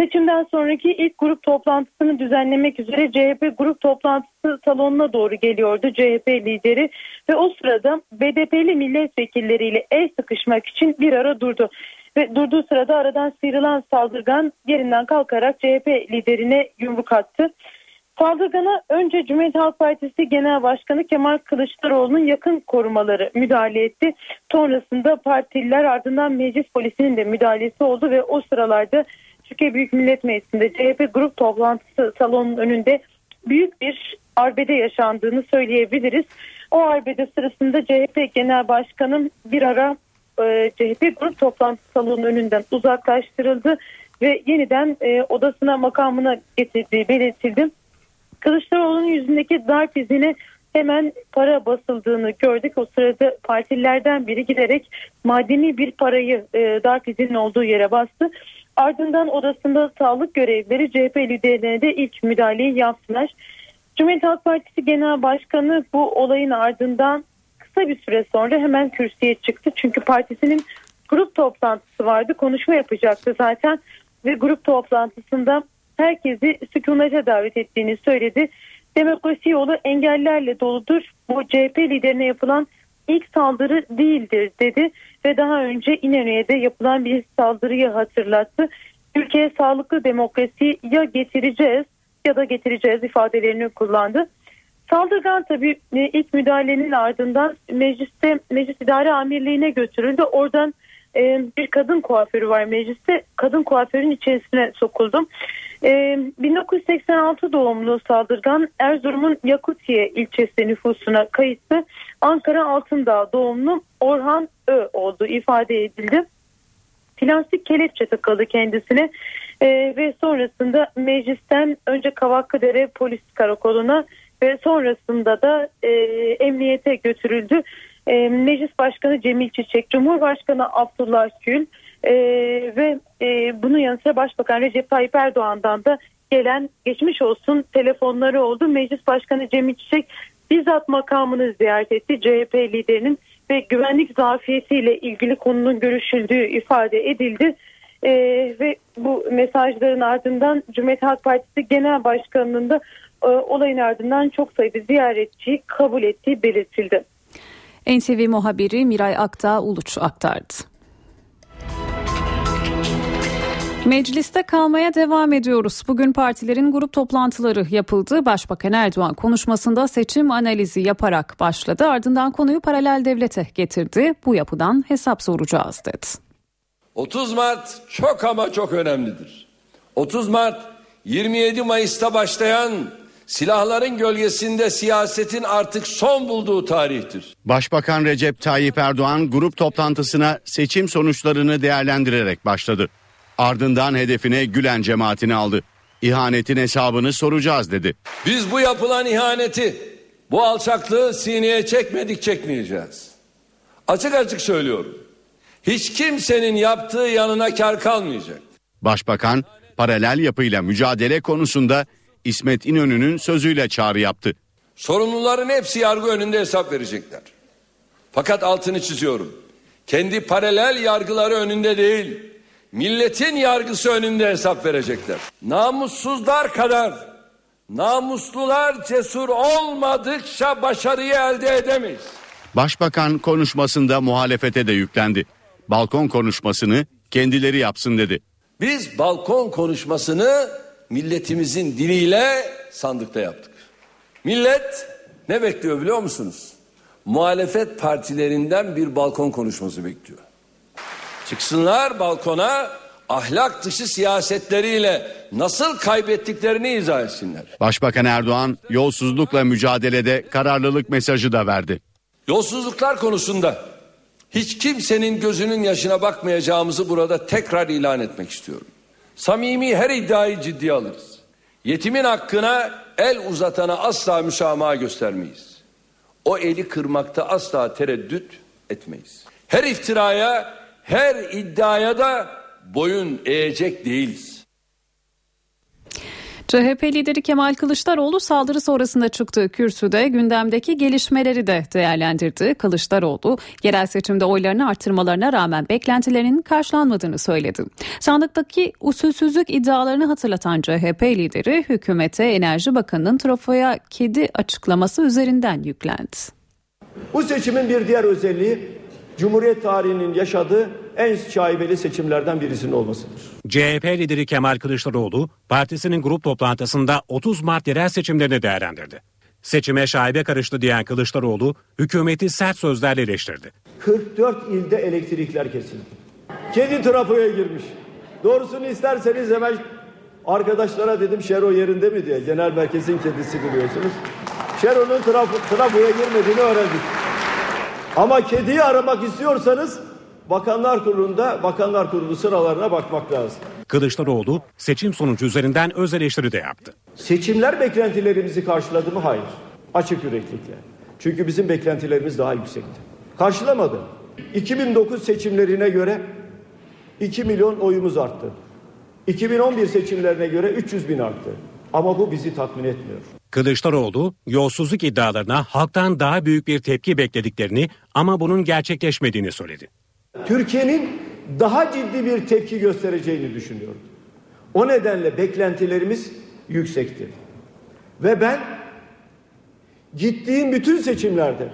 Seçimden sonraki ilk grup toplantısını düzenlemek üzere CHP grup toplantısı salonuna doğru geliyordu CHP lideri ve o sırada BDP'li milletvekilleriyle el sıkışmak için bir ara durdu. Ve durduğu sırada aradan sıyrılan saldırgan yerinden kalkarak CHP liderine yumruk attı. Saldırgana önce Cumhuriyet Halk Partisi Genel Başkanı Kemal Kılıçdaroğlu'nun yakın korumaları müdahale etti. Sonrasında partililer ardından meclis polisinin de müdahalesi oldu ve o sıralarda Türkiye Büyük Millet Meclisi'nde CHP grup toplantısı salonunun önünde büyük bir arbede yaşandığını söyleyebiliriz. O arbede sırasında CHP Genel Başkanı bir ara e, CHP grup toplantısı salonunun önünden uzaklaştırıldı ve yeniden e, odasına makamına getirdiği belirtildi. Kılıçdaroğlu'nun yüzündeki darp izine hemen para basıldığını gördük. O sırada partililerden biri giderek madeni bir parayı e, darp izinin olduğu yere bastı. Ardından odasında sağlık görevlileri CHP liderlerine de ilk müdahaleyi yaptılar. Cumhuriyet Halk Partisi Genel Başkanı bu olayın ardından kısa bir süre sonra hemen kürsüye çıktı. Çünkü partisinin grup toplantısı vardı. Konuşma yapacaktı zaten ve grup toplantısında herkesi sükunete davet ettiğini söyledi. Demokrasi yolu engellerle doludur. Bu CHP liderine yapılan ilk saldırı değildir dedi ve daha önce İnönü'ye yapılan bir saldırıyı hatırlattı. Ülkeye sağlıklı demokrasi ya getireceğiz ya da getireceğiz ifadelerini kullandı. Saldırgan tabii e, ilk müdahalenin ardından mecliste meclis idare amirliğine götürüldü. Oradan e, bir kadın kuaförü var mecliste. Kadın kuaförün içerisine sokuldum. E, 1986 doğumlu saldırgan Erzurum'un Yakutiye ilçesi nüfusuna kayıtlı. Ankara Altındağ doğumlu Orhan Ö olduğu ifade edildi. Plastik kelepçe takıldı kendisine e, ve sonrasında meclisten önce Kavakkıdere polis karakoluna ve sonrasında da e, emniyete götürüldü. E, Meclis Başkanı Cemil Çiçek, Cumhurbaşkanı Abdullah Gül e, ve e, bunun yanı sıra Başbakan Recep Tayyip Erdoğan'dan da gelen geçmiş olsun telefonları oldu. Meclis Başkanı Cemil Çiçek bizzat makamını ziyaret etti. CHP liderinin ve güvenlik zafiyetiyle ilgili konunun görüşüldüğü ifade edildi. Ee, ve bu mesajların ardından Cumhuriyet Halk Partisi Genel Başkanı'nın da e, olayın ardından çok sayıda ziyaretçiyi kabul ettiği belirtildi. NTV muhabiri Miray Akta Uluç aktardı. Mecliste kalmaya devam ediyoruz. Bugün partilerin grup toplantıları yapıldı. Başbakan Erdoğan konuşmasında seçim analizi yaparak başladı. Ardından konuyu paralel devlete getirdi. Bu yapıdan hesap soracağız dedi. 30 Mart çok ama çok önemlidir. 30 Mart 27 Mayıs'ta başlayan silahların gölgesinde siyasetin artık son bulduğu tarihtir. Başbakan Recep Tayyip Erdoğan grup toplantısına seçim sonuçlarını değerlendirerek başladı. Ardından hedefine Gülen cemaatini aldı. İhanetin hesabını soracağız dedi. Biz bu yapılan ihaneti, bu alçaklığı sineye çekmedik çekmeyeceğiz. Açık açık söylüyorum. Hiç kimsenin yaptığı yanına kar kalmayacak. Başbakan paralel yapıyla mücadele konusunda İsmet İnönü'nün sözüyle çağrı yaptı. Sorumluların hepsi yargı önünde hesap verecekler. Fakat altını çiziyorum. Kendi paralel yargıları önünde değil, milletin yargısı önünde hesap verecekler. Namussuzlar kadar namuslular cesur olmadıkça başarıyı elde edemeyiz. Başbakan konuşmasında muhalefete de yüklendi. Balkon konuşmasını kendileri yapsın dedi. Biz balkon konuşmasını milletimizin diliyle sandıkta yaptık. Millet ne bekliyor biliyor musunuz? Muhalefet partilerinden bir balkon konuşması bekliyor. Çıksınlar balkona ahlak dışı siyasetleriyle nasıl kaybettiklerini izah etsinler. Başbakan Erdoğan yolsuzlukla mücadelede kararlılık mesajı da verdi. Yolsuzluklar konusunda hiç kimsenin gözünün yaşına bakmayacağımızı burada tekrar ilan etmek istiyorum. Samimi her iddiayı ciddiye alırız. Yetimin hakkına el uzatana asla müsamaha göstermeyiz. O eli kırmakta asla tereddüt etmeyiz. Her iftiraya, her iddiaya da boyun eğecek değiliz. CHP lideri Kemal Kılıçdaroğlu saldırı sonrasında çıktığı kürsüde gündemdeki gelişmeleri de değerlendirdi. Kılıçdaroğlu yerel seçimde oylarını arttırmalarına rağmen beklentilerinin karşılanmadığını söyledi. Sandıktaki usulsüzlük iddialarını hatırlatan CHP lideri hükümete Enerji Bakanı'nın trafoya kedi açıklaması üzerinden yüklendi. Bu seçimin bir diğer özelliği Cumhuriyet tarihinin yaşadığı en şaibeli seçimlerden birisinin olmasıdır. CHP lideri Kemal Kılıçdaroğlu partisinin grup toplantısında 30 Mart yerel seçimlerini değerlendirdi. Seçime şaibe karıştı diyen Kılıçdaroğlu hükümeti sert sözlerle eleştirdi. 44 ilde elektrikler kesildi. Kedi trafoya girmiş. Doğrusunu isterseniz hemen arkadaşlara dedim Şero yerinde mi diye. Genel merkezin kedisi biliyorsunuz. Şero'nun trafo, trafoya girmediğini öğrendik. Ama kediyi aramak istiyorsanız Bakanlar Kurulu'nda Bakanlar Kurulu sıralarına bakmak lazım. Kılıçdaroğlu seçim sonucu üzerinden öz eleştiri de yaptı. Seçimler beklentilerimizi karşıladı mı? Hayır. Açık yüreklikle. Çünkü bizim beklentilerimiz daha yüksekti. Karşılamadı. 2009 seçimlerine göre 2 milyon oyumuz arttı. 2011 seçimlerine göre 300 bin arttı. Ama bu bizi tatmin etmiyor. Kılıçdaroğlu yolsuzluk iddialarına halktan daha büyük bir tepki beklediklerini ama bunun gerçekleşmediğini söyledi. Türkiye'nin daha ciddi bir tepki göstereceğini düşünüyorum. O nedenle beklentilerimiz yüksektir. Ve ben gittiğim bütün seçimlerde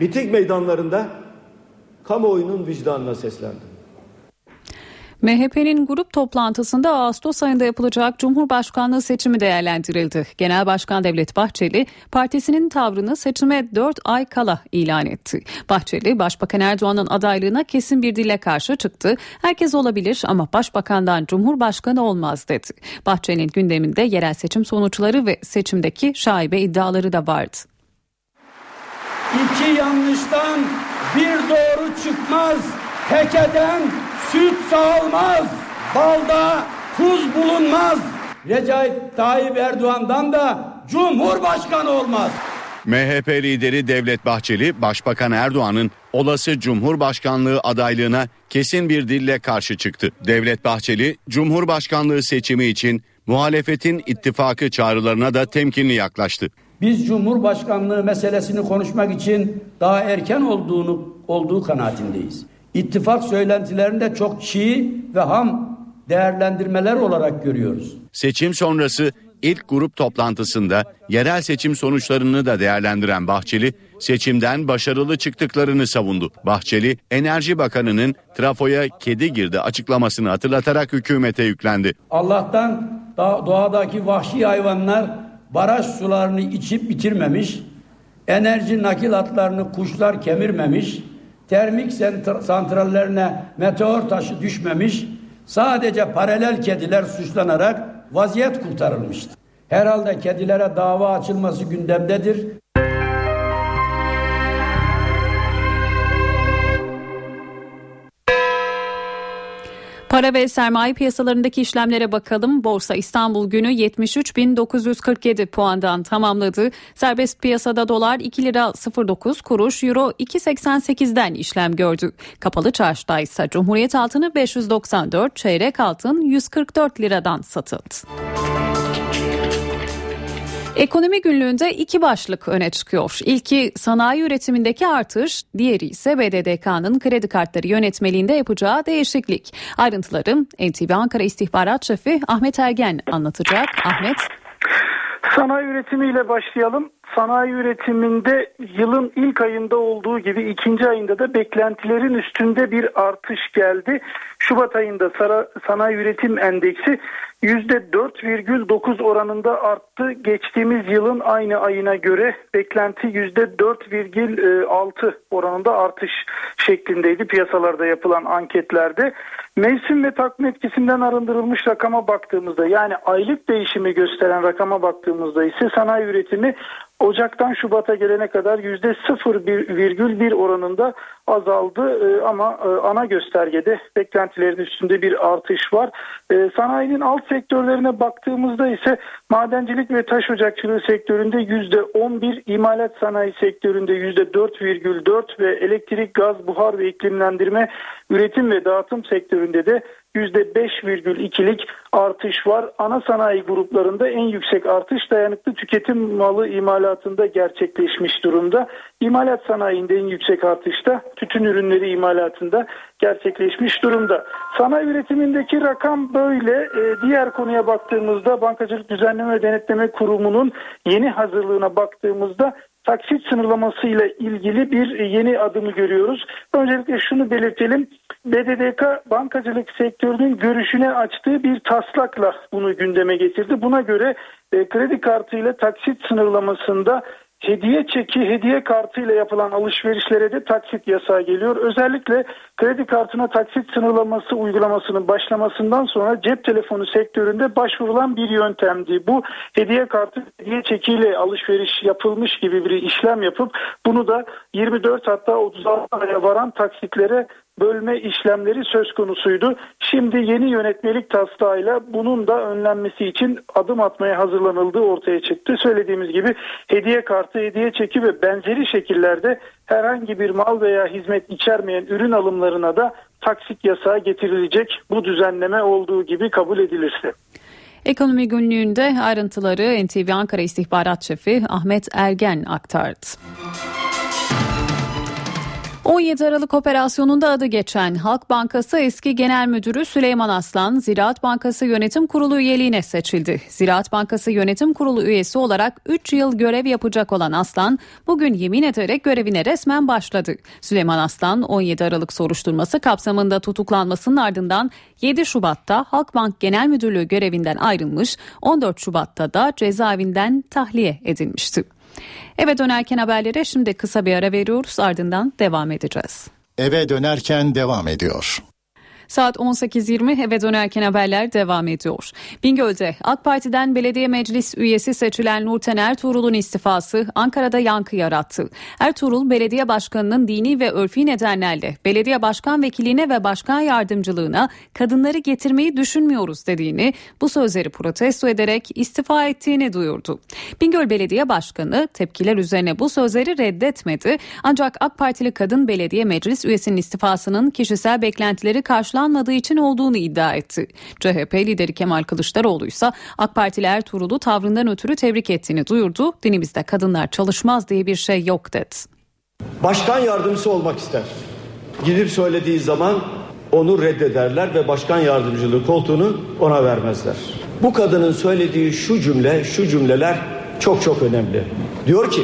bitik meydanlarında kamuoyunun vicdanına seslendim. MHP'nin grup toplantısında Ağustos ayında yapılacak Cumhurbaşkanlığı seçimi değerlendirildi. Genel Başkan Devlet Bahçeli partisinin tavrını seçime 4 ay kala ilan etti. Bahçeli Başbakan Erdoğan'ın adaylığına kesin bir dille karşı çıktı. Herkes olabilir ama başbakandan Cumhurbaşkanı olmaz dedi. Bahçeli'nin gündeminde yerel seçim sonuçları ve seçimdeki şaibe iddiaları da vardı. İki yanlıştan bir doğru çıkmaz. Tekeden süt sağılmaz. Balda tuz bulunmaz. Recep Tayyip Erdoğan'dan da Cumhurbaşkanı olmaz. MHP lideri Devlet Bahçeli, Başbakan Erdoğan'ın olası Cumhurbaşkanlığı adaylığına kesin bir dille karşı çıktı. Devlet Bahçeli, Cumhurbaşkanlığı seçimi için muhalefetin ittifakı çağrılarına da temkinli yaklaştı. Biz Cumhurbaşkanlığı meselesini konuşmak için daha erken olduğunu olduğu kanaatindeyiz. İttifak söylentilerinde çok çiğ ve ham değerlendirmeler olarak görüyoruz. Seçim sonrası ilk grup toplantısında yerel seçim sonuçlarını da değerlendiren Bahçeli seçimden başarılı çıktıklarını savundu. Bahçeli, Enerji Bakanı'nın trafoya kedi girdi açıklamasını hatırlatarak hükümete yüklendi. Allah'tan doğadaki vahşi hayvanlar baraj sularını içip bitirmemiş, enerji nakil hatlarını kuşlar kemirmemiş, termik santrallerine meteor taşı düşmemiş, sadece paralel kediler suçlanarak vaziyet kurtarılmıştı. Herhalde kedilere dava açılması gündemdedir. Para ve sermaye piyasalarındaki işlemlere bakalım. Borsa İstanbul günü 73.947 puandan tamamladı. Serbest piyasada dolar 2 lira 09 kuruş, euro 2.88'den işlem gördü. Kapalı çarşıda ise Cumhuriyet altını 594, çeyrek altın 144 liradan satıldı. Ekonomi günlüğünde iki başlık öne çıkıyor. İlki sanayi üretimindeki artış, diğeri ise BDDK'nın kredi kartları yönetmeliğinde yapacağı değişiklik. Ayrıntıları NTV Ankara İstihbarat Şefi Ahmet Ergen anlatacak. Ahmet. Sanayi üretimiyle başlayalım. Sanayi üretiminde yılın ilk ayında olduğu gibi ikinci ayında da beklentilerin üstünde bir artış geldi. Şubat ayında sanayi üretim endeksi %4,9 oranında arttı. Geçtiğimiz yılın aynı ayına göre beklenti %4,6 oranında artış şeklindeydi piyasalarda yapılan anketlerde. Mevsim ve takvim etkisinden arındırılmış rakama baktığımızda yani aylık değişimi gösteren rakama baktığımızda ise sanayi üretimi Ocak'tan Şubat'a gelene kadar yüzde 0,1 oranında azaldı ee, ama e, ana göstergede beklentilerin üstünde bir artış var. Ee, sanayinin alt sektörlerine baktığımızda ise madencilik ve taş ocakçılığı sektöründe yüzde 11, imalat sanayi sektöründe yüzde 4,4 ve elektrik, gaz, buhar ve iklimlendirme üretim ve dağıtım sektöründe de %5,2'lik artış var. Ana sanayi gruplarında en yüksek artış dayanıklı tüketim malı imalatında gerçekleşmiş durumda. İmalat sanayinde en yüksek artışta tütün ürünleri imalatında gerçekleşmiş durumda. Sanayi üretimindeki rakam böyle. Ee, diğer konuya baktığımızda Bankacılık Düzenleme ve Denetleme Kurumu'nun yeni hazırlığına baktığımızda taksit sınırlaması ile ilgili bir yeni adımı görüyoruz. Öncelikle şunu belirtelim. BDDK bankacılık sektörünün görüşüne açtığı bir taslakla bunu gündeme getirdi. Buna göre e, kredi kartı ile taksit sınırlamasında hediye çeki, hediye kartı ile yapılan alışverişlere de taksit yasağı geliyor. Özellikle kredi kartına taksit sınırlaması uygulamasının başlamasından sonra cep telefonu sektöründe başvurulan bir yöntemdi. Bu hediye kartı, hediye çekiyle alışveriş yapılmış gibi bir işlem yapıp bunu da 24 hatta 36 aya varan taksitlere bölme işlemleri söz konusuydu. Şimdi yeni yönetmelik taslağıyla bunun da önlenmesi için adım atmaya hazırlanıldığı ortaya çıktı. Söylediğimiz gibi hediye kartı, hediye çeki ve benzeri şekillerde herhangi bir mal veya hizmet içermeyen ürün alımlarına da taksit yasağı getirilecek bu düzenleme olduğu gibi kabul edilirse. Ekonomi günlüğünde ayrıntıları NTV Ankara İstihbarat Şefi Ahmet Ergen aktardı. 17 Aralık operasyonunda adı geçen Halk Bankası eski genel müdürü Süleyman Aslan, Ziraat Bankası Yönetim Kurulu üyeliğine seçildi. Ziraat Bankası Yönetim Kurulu üyesi olarak 3 yıl görev yapacak olan Aslan, bugün yemin ederek görevine resmen başladı. Süleyman Aslan, 17 Aralık soruşturması kapsamında tutuklanmasının ardından 7 Şubat'ta Halkbank Genel Müdürlüğü görevinden ayrılmış, 14 Şubat'ta da cezaevinden tahliye edilmişti. Eve dönerken haberlere şimdi kısa bir ara veriyoruz ardından devam edeceğiz. Eve dönerken devam ediyor. Saat 18.20 eve dönerken haberler devam ediyor. Bingöl'de AK Parti'den belediye meclis üyesi seçilen Nurten Ertuğrul'un istifası Ankara'da yankı yarattı. Ertuğrul belediye başkanının dini ve örfi nedenlerle belediye başkan vekiliğine ve başkan yardımcılığına kadınları getirmeyi düşünmüyoruz dediğini, bu sözleri protesto ederek istifa ettiğini duyurdu. Bingöl Belediye Başkanı tepkiler üzerine bu sözleri reddetmedi. Ancak AK Partili kadın belediye meclis üyesinin istifasının kişisel beklentileri karşılanmadı karşılanmadığı için olduğunu iddia etti. CHP lideri Kemal Kılıçdaroğlu ise AK Partili Ertuğrul'u tavrından ötürü tebrik ettiğini duyurdu. Dinimizde kadınlar çalışmaz diye bir şey yok dedi. Başkan yardımcısı olmak ister. Gidip söylediği zaman onu reddederler ve başkan yardımcılığı koltuğunu ona vermezler. Bu kadının söylediği şu cümle, şu cümleler çok çok önemli. Diyor ki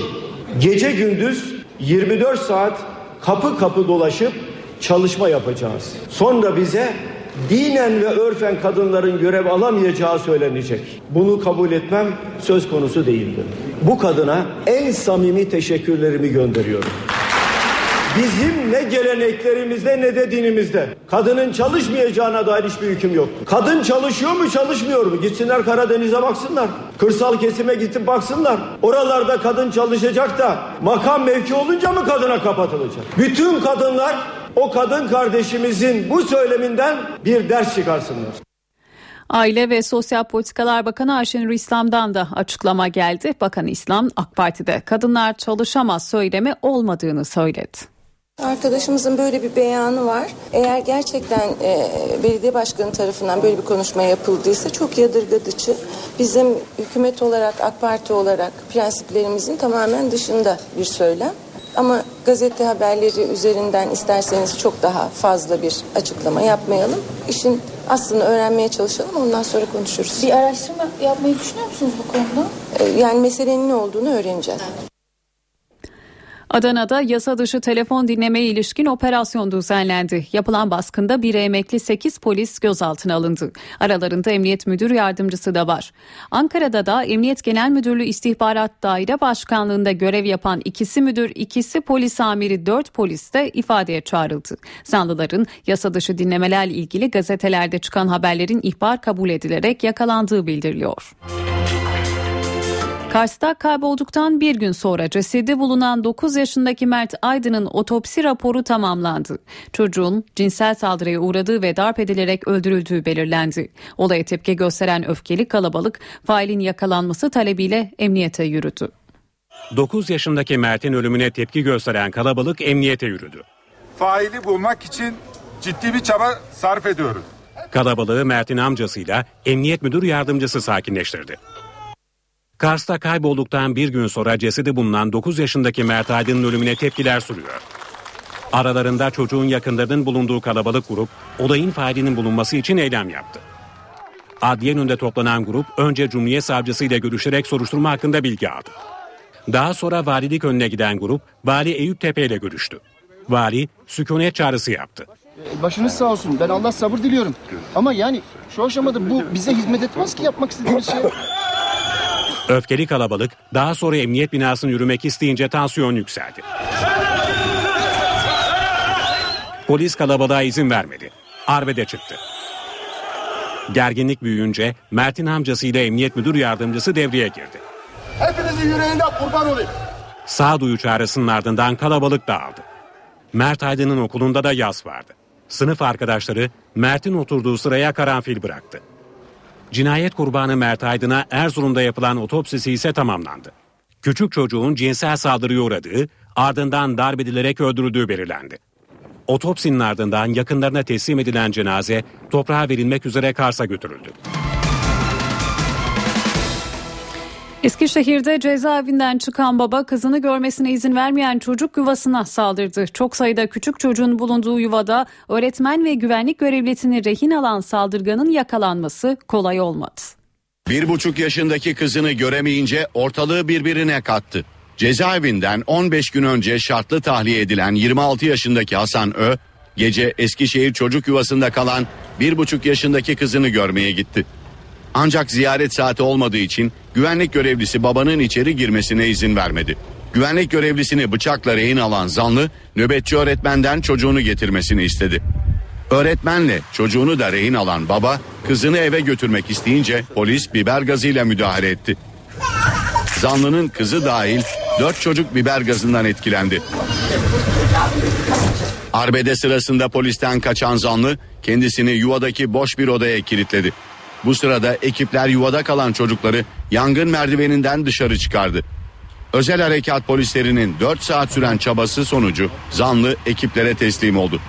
gece gündüz 24 saat kapı kapı dolaşıp çalışma yapacağız. Sonra bize dinen ve örfen kadınların görev alamayacağı söylenecek. Bunu kabul etmem söz konusu değildir. Bu kadına en samimi teşekkürlerimi gönderiyorum. Bizim ne geleneklerimizde ne de dinimizde kadının çalışmayacağına dair hiçbir hüküm yok. Kadın çalışıyor mu çalışmıyor mu? Gitsinler Karadeniz'e baksınlar. Kırsal kesime gidip baksınlar. Oralarda kadın çalışacak da makam mevki olunca mı kadına kapatılacak? Bütün kadınlar o kadın kardeşimizin bu söyleminden bir ders çıkarsınlar. Aile ve Sosyal Politikalar Bakanı Ayşenur İslam'dan da açıklama geldi. Bakan İslam AK Parti'de kadınlar çalışamaz söylemi olmadığını söyledi. Arkadaşımızın böyle bir beyanı var. Eğer gerçekten e, belediye başkanı tarafından böyle bir konuşma yapıldıysa çok yadırgatıcı. Bizim hükümet olarak, AK Parti olarak prensiplerimizin tamamen dışında bir söylem. Ama gazete haberleri üzerinden isterseniz çok daha fazla bir açıklama yapmayalım. İşin aslında öğrenmeye çalışalım ondan sonra konuşuruz. Bir araştırma yapmayı düşünüyor musunuz bu konuda? Ee, yani meselenin ne olduğunu öğreneceğiz. Adana'da yasa dışı telefon dinlemeye ilişkin operasyon düzenlendi. Yapılan baskında bir emekli 8 polis gözaltına alındı. Aralarında emniyet müdür yardımcısı da var. Ankara'da da Emniyet Genel Müdürlüğü İstihbarat Daire Başkanlığında görev yapan ikisi müdür, ikisi polis amiri 4 polis de ifadeye çağrıldı. Zanlıların yasa dışı dinlemelerle ilgili gazetelerde çıkan haberlerin ihbar kabul edilerek yakalandığı bildiriliyor. Kars'ta kaybolduktan bir gün sonra cesedi bulunan 9 yaşındaki Mert Aydın'ın otopsi raporu tamamlandı. Çocuğun cinsel saldırıya uğradığı ve darp edilerek öldürüldüğü belirlendi. Olaya tepki gösteren öfkeli kalabalık failin yakalanması talebiyle emniyete yürüdü. 9 yaşındaki Mert'in ölümüne tepki gösteren kalabalık emniyete yürüdü. Faili bulmak için ciddi bir çaba sarf ediyoruz. Kalabalığı Mert'in amcasıyla emniyet müdür yardımcısı sakinleştirdi. Kars'ta kaybolduktan bir gün sonra cesedi bulunan 9 yaşındaki Mert Aydın'ın ölümüne tepkiler sürüyor. Aralarında çocuğun yakınlarının bulunduğu kalabalık grup olayın failinin bulunması için eylem yaptı. Adliye önünde toplanan grup önce Cumhuriyet Savcısı ile görüşerek soruşturma hakkında bilgi aldı. Daha sonra valilik önüne giden grup Vali Eyüp Tepe ile görüştü. Vali sükunet çağrısı yaptı. Başınız sağ olsun. Ben Allah sabır diliyorum. Ama yani şu aşamada bu bize hizmet etmez ki yapmak istediğimiz şey. Öfkeli kalabalık daha sonra emniyet binasını yürümek isteyince tansiyon yükseldi. Polis kalabalığa izin vermedi. Arbede çıktı. Gerginlik büyüyünce Mert'in amcasıyla emniyet müdür yardımcısı devreye girdi. Hepinizin yüreğine kurban olayım. Sağduyu çağrısının ardından kalabalık dağıldı. Mert Aydın'ın okulunda da yaz vardı. Sınıf arkadaşları Mert'in oturduğu sıraya karanfil bıraktı. Cinayet kurbanı Mert Aydın'a Erzurum'da yapılan otopsisi ise tamamlandı. Küçük çocuğun cinsel saldırıya uğradığı, ardından darp edilerek öldürüldüğü belirlendi. Otopsinin ardından yakınlarına teslim edilen cenaze toprağa verilmek üzere Kars'a götürüldü. Eskişehir'de cezaevinden çıkan baba kızını görmesine izin vermeyen çocuk yuvasına saldırdı. Çok sayıda küçük çocuğun bulunduğu yuvada öğretmen ve güvenlik görevlisini rehin alan saldırganın yakalanması kolay olmadı. Bir buçuk yaşındaki kızını göremeyince ortalığı birbirine kattı. Cezaevinden 15 gün önce şartlı tahliye edilen 26 yaşındaki Hasan Ö, gece Eskişehir çocuk yuvasında kalan bir buçuk yaşındaki kızını görmeye gitti. Ancak ziyaret saati olmadığı için güvenlik görevlisi babanın içeri girmesine izin vermedi. Güvenlik görevlisini bıçakla rehin alan zanlı nöbetçi öğretmenden çocuğunu getirmesini istedi. Öğretmenle çocuğunu da rehin alan baba kızını eve götürmek isteyince polis biber gazıyla müdahale etti. Zanlının kızı dahil dört çocuk biber gazından etkilendi. Arbede sırasında polisten kaçan zanlı kendisini yuvadaki boş bir odaya kilitledi. Bu sırada ekipler yuvada kalan çocukları yangın merdiveninden dışarı çıkardı. Özel harekat polislerinin 4 saat süren çabası sonucu zanlı ekiplere teslim oldu.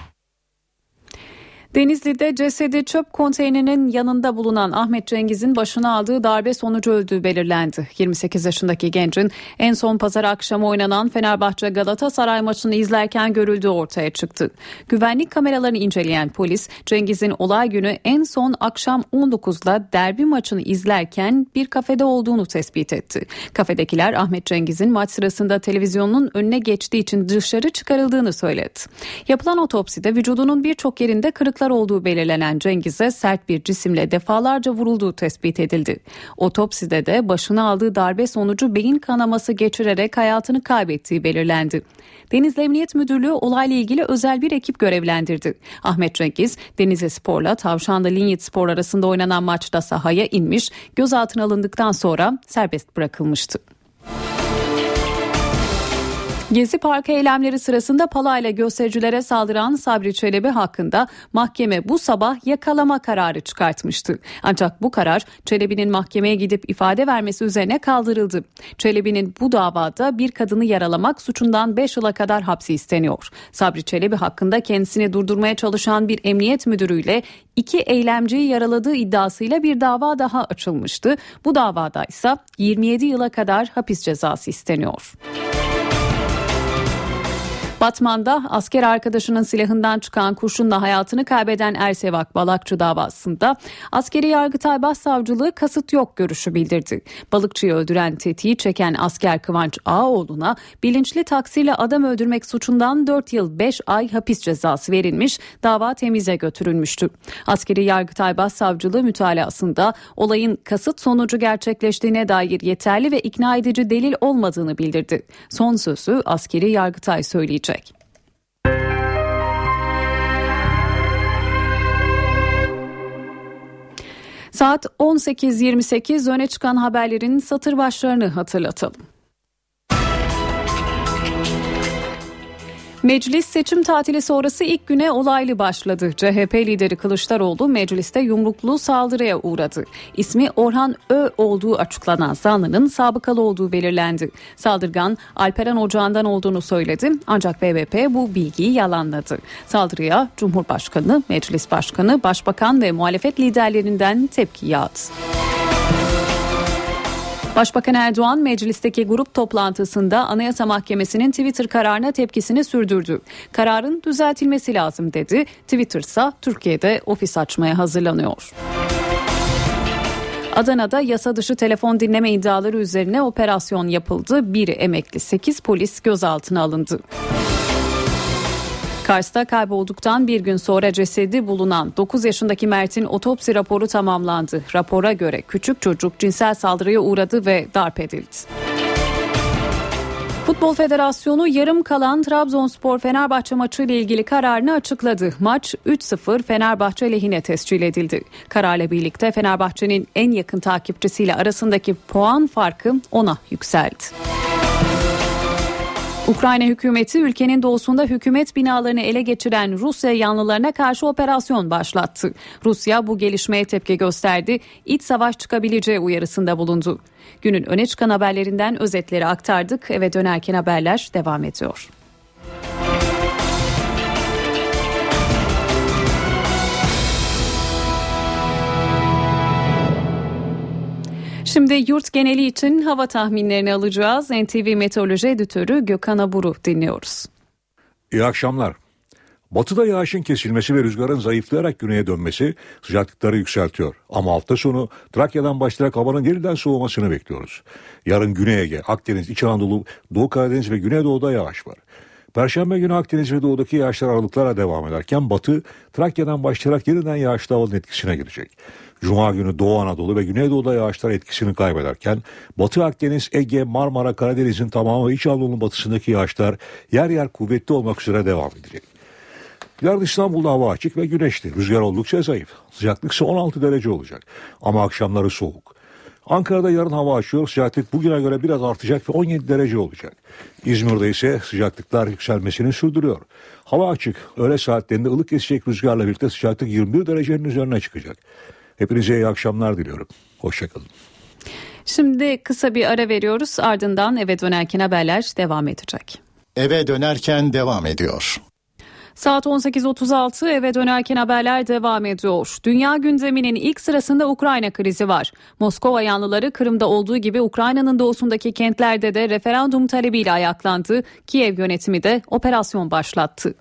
Denizli'de cesedi çöp konteynerinin yanında bulunan Ahmet Cengiz'in başına aldığı darbe sonucu öldüğü belirlendi. 28 yaşındaki gencin en son pazar akşamı oynanan Fenerbahçe Galatasaray maçını izlerken görüldüğü ortaya çıktı. Güvenlik kameralarını inceleyen polis Cengiz'in olay günü en son akşam 19'da derbi maçını izlerken bir kafede olduğunu tespit etti. Kafedekiler Ahmet Cengiz'in maç sırasında televizyonun önüne geçtiği için dışarı çıkarıldığını söyledi. Yapılan otopside vücudunun birçok yerinde kırıklar olduğu belirlenen Cengiz'e sert bir cisimle defalarca vurulduğu tespit edildi. Otopside de başına aldığı darbe sonucu beyin kanaması geçirerek hayatını kaybettiği belirlendi. Denizli Emniyet Müdürlüğü olayla ilgili özel bir ekip görevlendirdi. Ahmet Cengiz, Denizli Spor'la Tavşanlı Linyit Spor arasında oynanan maçta sahaya inmiş, gözaltına alındıktan sonra serbest bırakılmıştı. Gezi Parkı eylemleri sırasında palayla göstericilere saldıran Sabri Çelebi hakkında mahkeme bu sabah yakalama kararı çıkartmıştı. Ancak bu karar Çelebi'nin mahkemeye gidip ifade vermesi üzerine kaldırıldı. Çelebi'nin bu davada bir kadını yaralamak suçundan 5 yıla kadar hapsi isteniyor. Sabri Çelebi hakkında kendisini durdurmaya çalışan bir emniyet müdürüyle iki eylemciyi yaraladığı iddiasıyla bir dava daha açılmıştı. Bu davada ise 27 yıla kadar hapis cezası isteniyor. Batman'da asker arkadaşının silahından çıkan kurşunla hayatını kaybeden Ersevak Balakçı davasında askeri yargıtay başsavcılığı kasıt yok görüşü bildirdi. Balıkçıyı öldüren tetiği çeken asker Kıvanç Ağoğlu'na bilinçli taksiyle adam öldürmek suçundan 4 yıl 5 ay hapis cezası verilmiş, dava temize götürülmüştü. Askeri yargıtay başsavcılığı mütalasında olayın kasıt sonucu gerçekleştiğine dair yeterli ve ikna edici delil olmadığını bildirdi. Son sözü askeri yargıtay söyleyecek. Saat 18.28 öne çıkan haberlerin satır başlarını hatırlatalım. Meclis seçim tatili sonrası ilk güne olaylı başladı. CHP lideri Kılıçdaroğlu mecliste yumruklu saldırıya uğradı. İsmi Orhan Ö olduğu açıklanan zanlının sabıkalı olduğu belirlendi. Saldırgan Alperen Ocağı'ndan olduğunu söyledi ancak BBP bu bilgiyi yalanladı. Saldırıya Cumhurbaşkanı, Meclis Başkanı, Başbakan ve muhalefet liderlerinden tepki yağdı. Başbakan Erdoğan meclisteki grup toplantısında Anayasa Mahkemesi'nin Twitter kararına tepkisini sürdürdü. Kararın düzeltilmesi lazım dedi. Twitter ise Türkiye'de ofis açmaya hazırlanıyor. Adana'da yasa dışı telefon dinleme iddiaları üzerine operasyon yapıldı. Bir emekli 8 polis gözaltına alındı. Kars'ta kaybolduktan bir gün sonra cesedi bulunan 9 yaşındaki Mert'in otopsi raporu tamamlandı. Rapora göre küçük çocuk cinsel saldırıya uğradı ve darp edildi. Futbol Federasyonu yarım kalan Trabzonspor Fenerbahçe maçı ile ilgili kararını açıkladı. Maç 3-0 Fenerbahçe lehine tescil edildi. Kararla birlikte Fenerbahçe'nin en yakın takipçisiyle arasındaki puan farkı 10'a yükseldi. Ukrayna hükümeti ülkenin doğusunda hükümet binalarını ele geçiren Rusya yanlılarına karşı operasyon başlattı. Rusya bu gelişmeye tepki gösterdi. İç savaş çıkabileceği uyarısında bulundu. Günün öne çıkan haberlerinden özetleri aktardık. Eve dönerken haberler devam ediyor. Şimdi yurt geneli için hava tahminlerini alacağız. NTV Meteoroloji Editörü Gökhan Aburu dinliyoruz. İyi akşamlar. Batıda yağışın kesilmesi ve rüzgarın zayıflayarak güneye dönmesi sıcaklıkları yükseltiyor. Ama hafta sonu Trakya'dan başlayarak havanın yeniden soğumasını bekliyoruz. Yarın Güney Ege, Akdeniz, İç Anadolu, Doğu Karadeniz ve Güneydoğu'da yağış var. Perşembe günü Akdeniz ve Doğu'daki yağışlar aralıklarla devam ederken Batı, Trakya'dan başlayarak yeniden yağışlı havanın etkisine girecek. Cuma günü Doğu Anadolu ve Güneydoğu'da yağışlar etkisini kaybederken Batı Akdeniz, Ege, Marmara, Karadeniz'in tamamı İç Anadolu'nun batısındaki yağışlar yer yer kuvvetli olmak üzere devam edecek. Yarın İstanbul'da hava açık ve güneşli. Rüzgar oldukça zayıf. Sıcaklık ise 16 derece olacak. Ama akşamları soğuk. Ankara'da yarın hava açıyor. Sıcaklık bugüne göre biraz artacak ve 17 derece olacak. İzmir'de ise sıcaklıklar yükselmesini sürdürüyor. Hava açık. Öğle saatlerinde ılık esecek rüzgarla birlikte sıcaklık 21 derecenin üzerine çıkacak. Hepinize iyi akşamlar diliyorum. Hoşçakalın. Şimdi kısa bir ara veriyoruz. Ardından eve dönerken haberler devam edecek. Eve dönerken devam ediyor. Saat 18.36 eve dönerken haberler devam ediyor. Dünya gündeminin ilk sırasında Ukrayna krizi var. Moskova yanlıları Kırım'da olduğu gibi Ukrayna'nın doğusundaki kentlerde de referandum talebiyle ayaklandı. Kiev yönetimi de operasyon başlattı.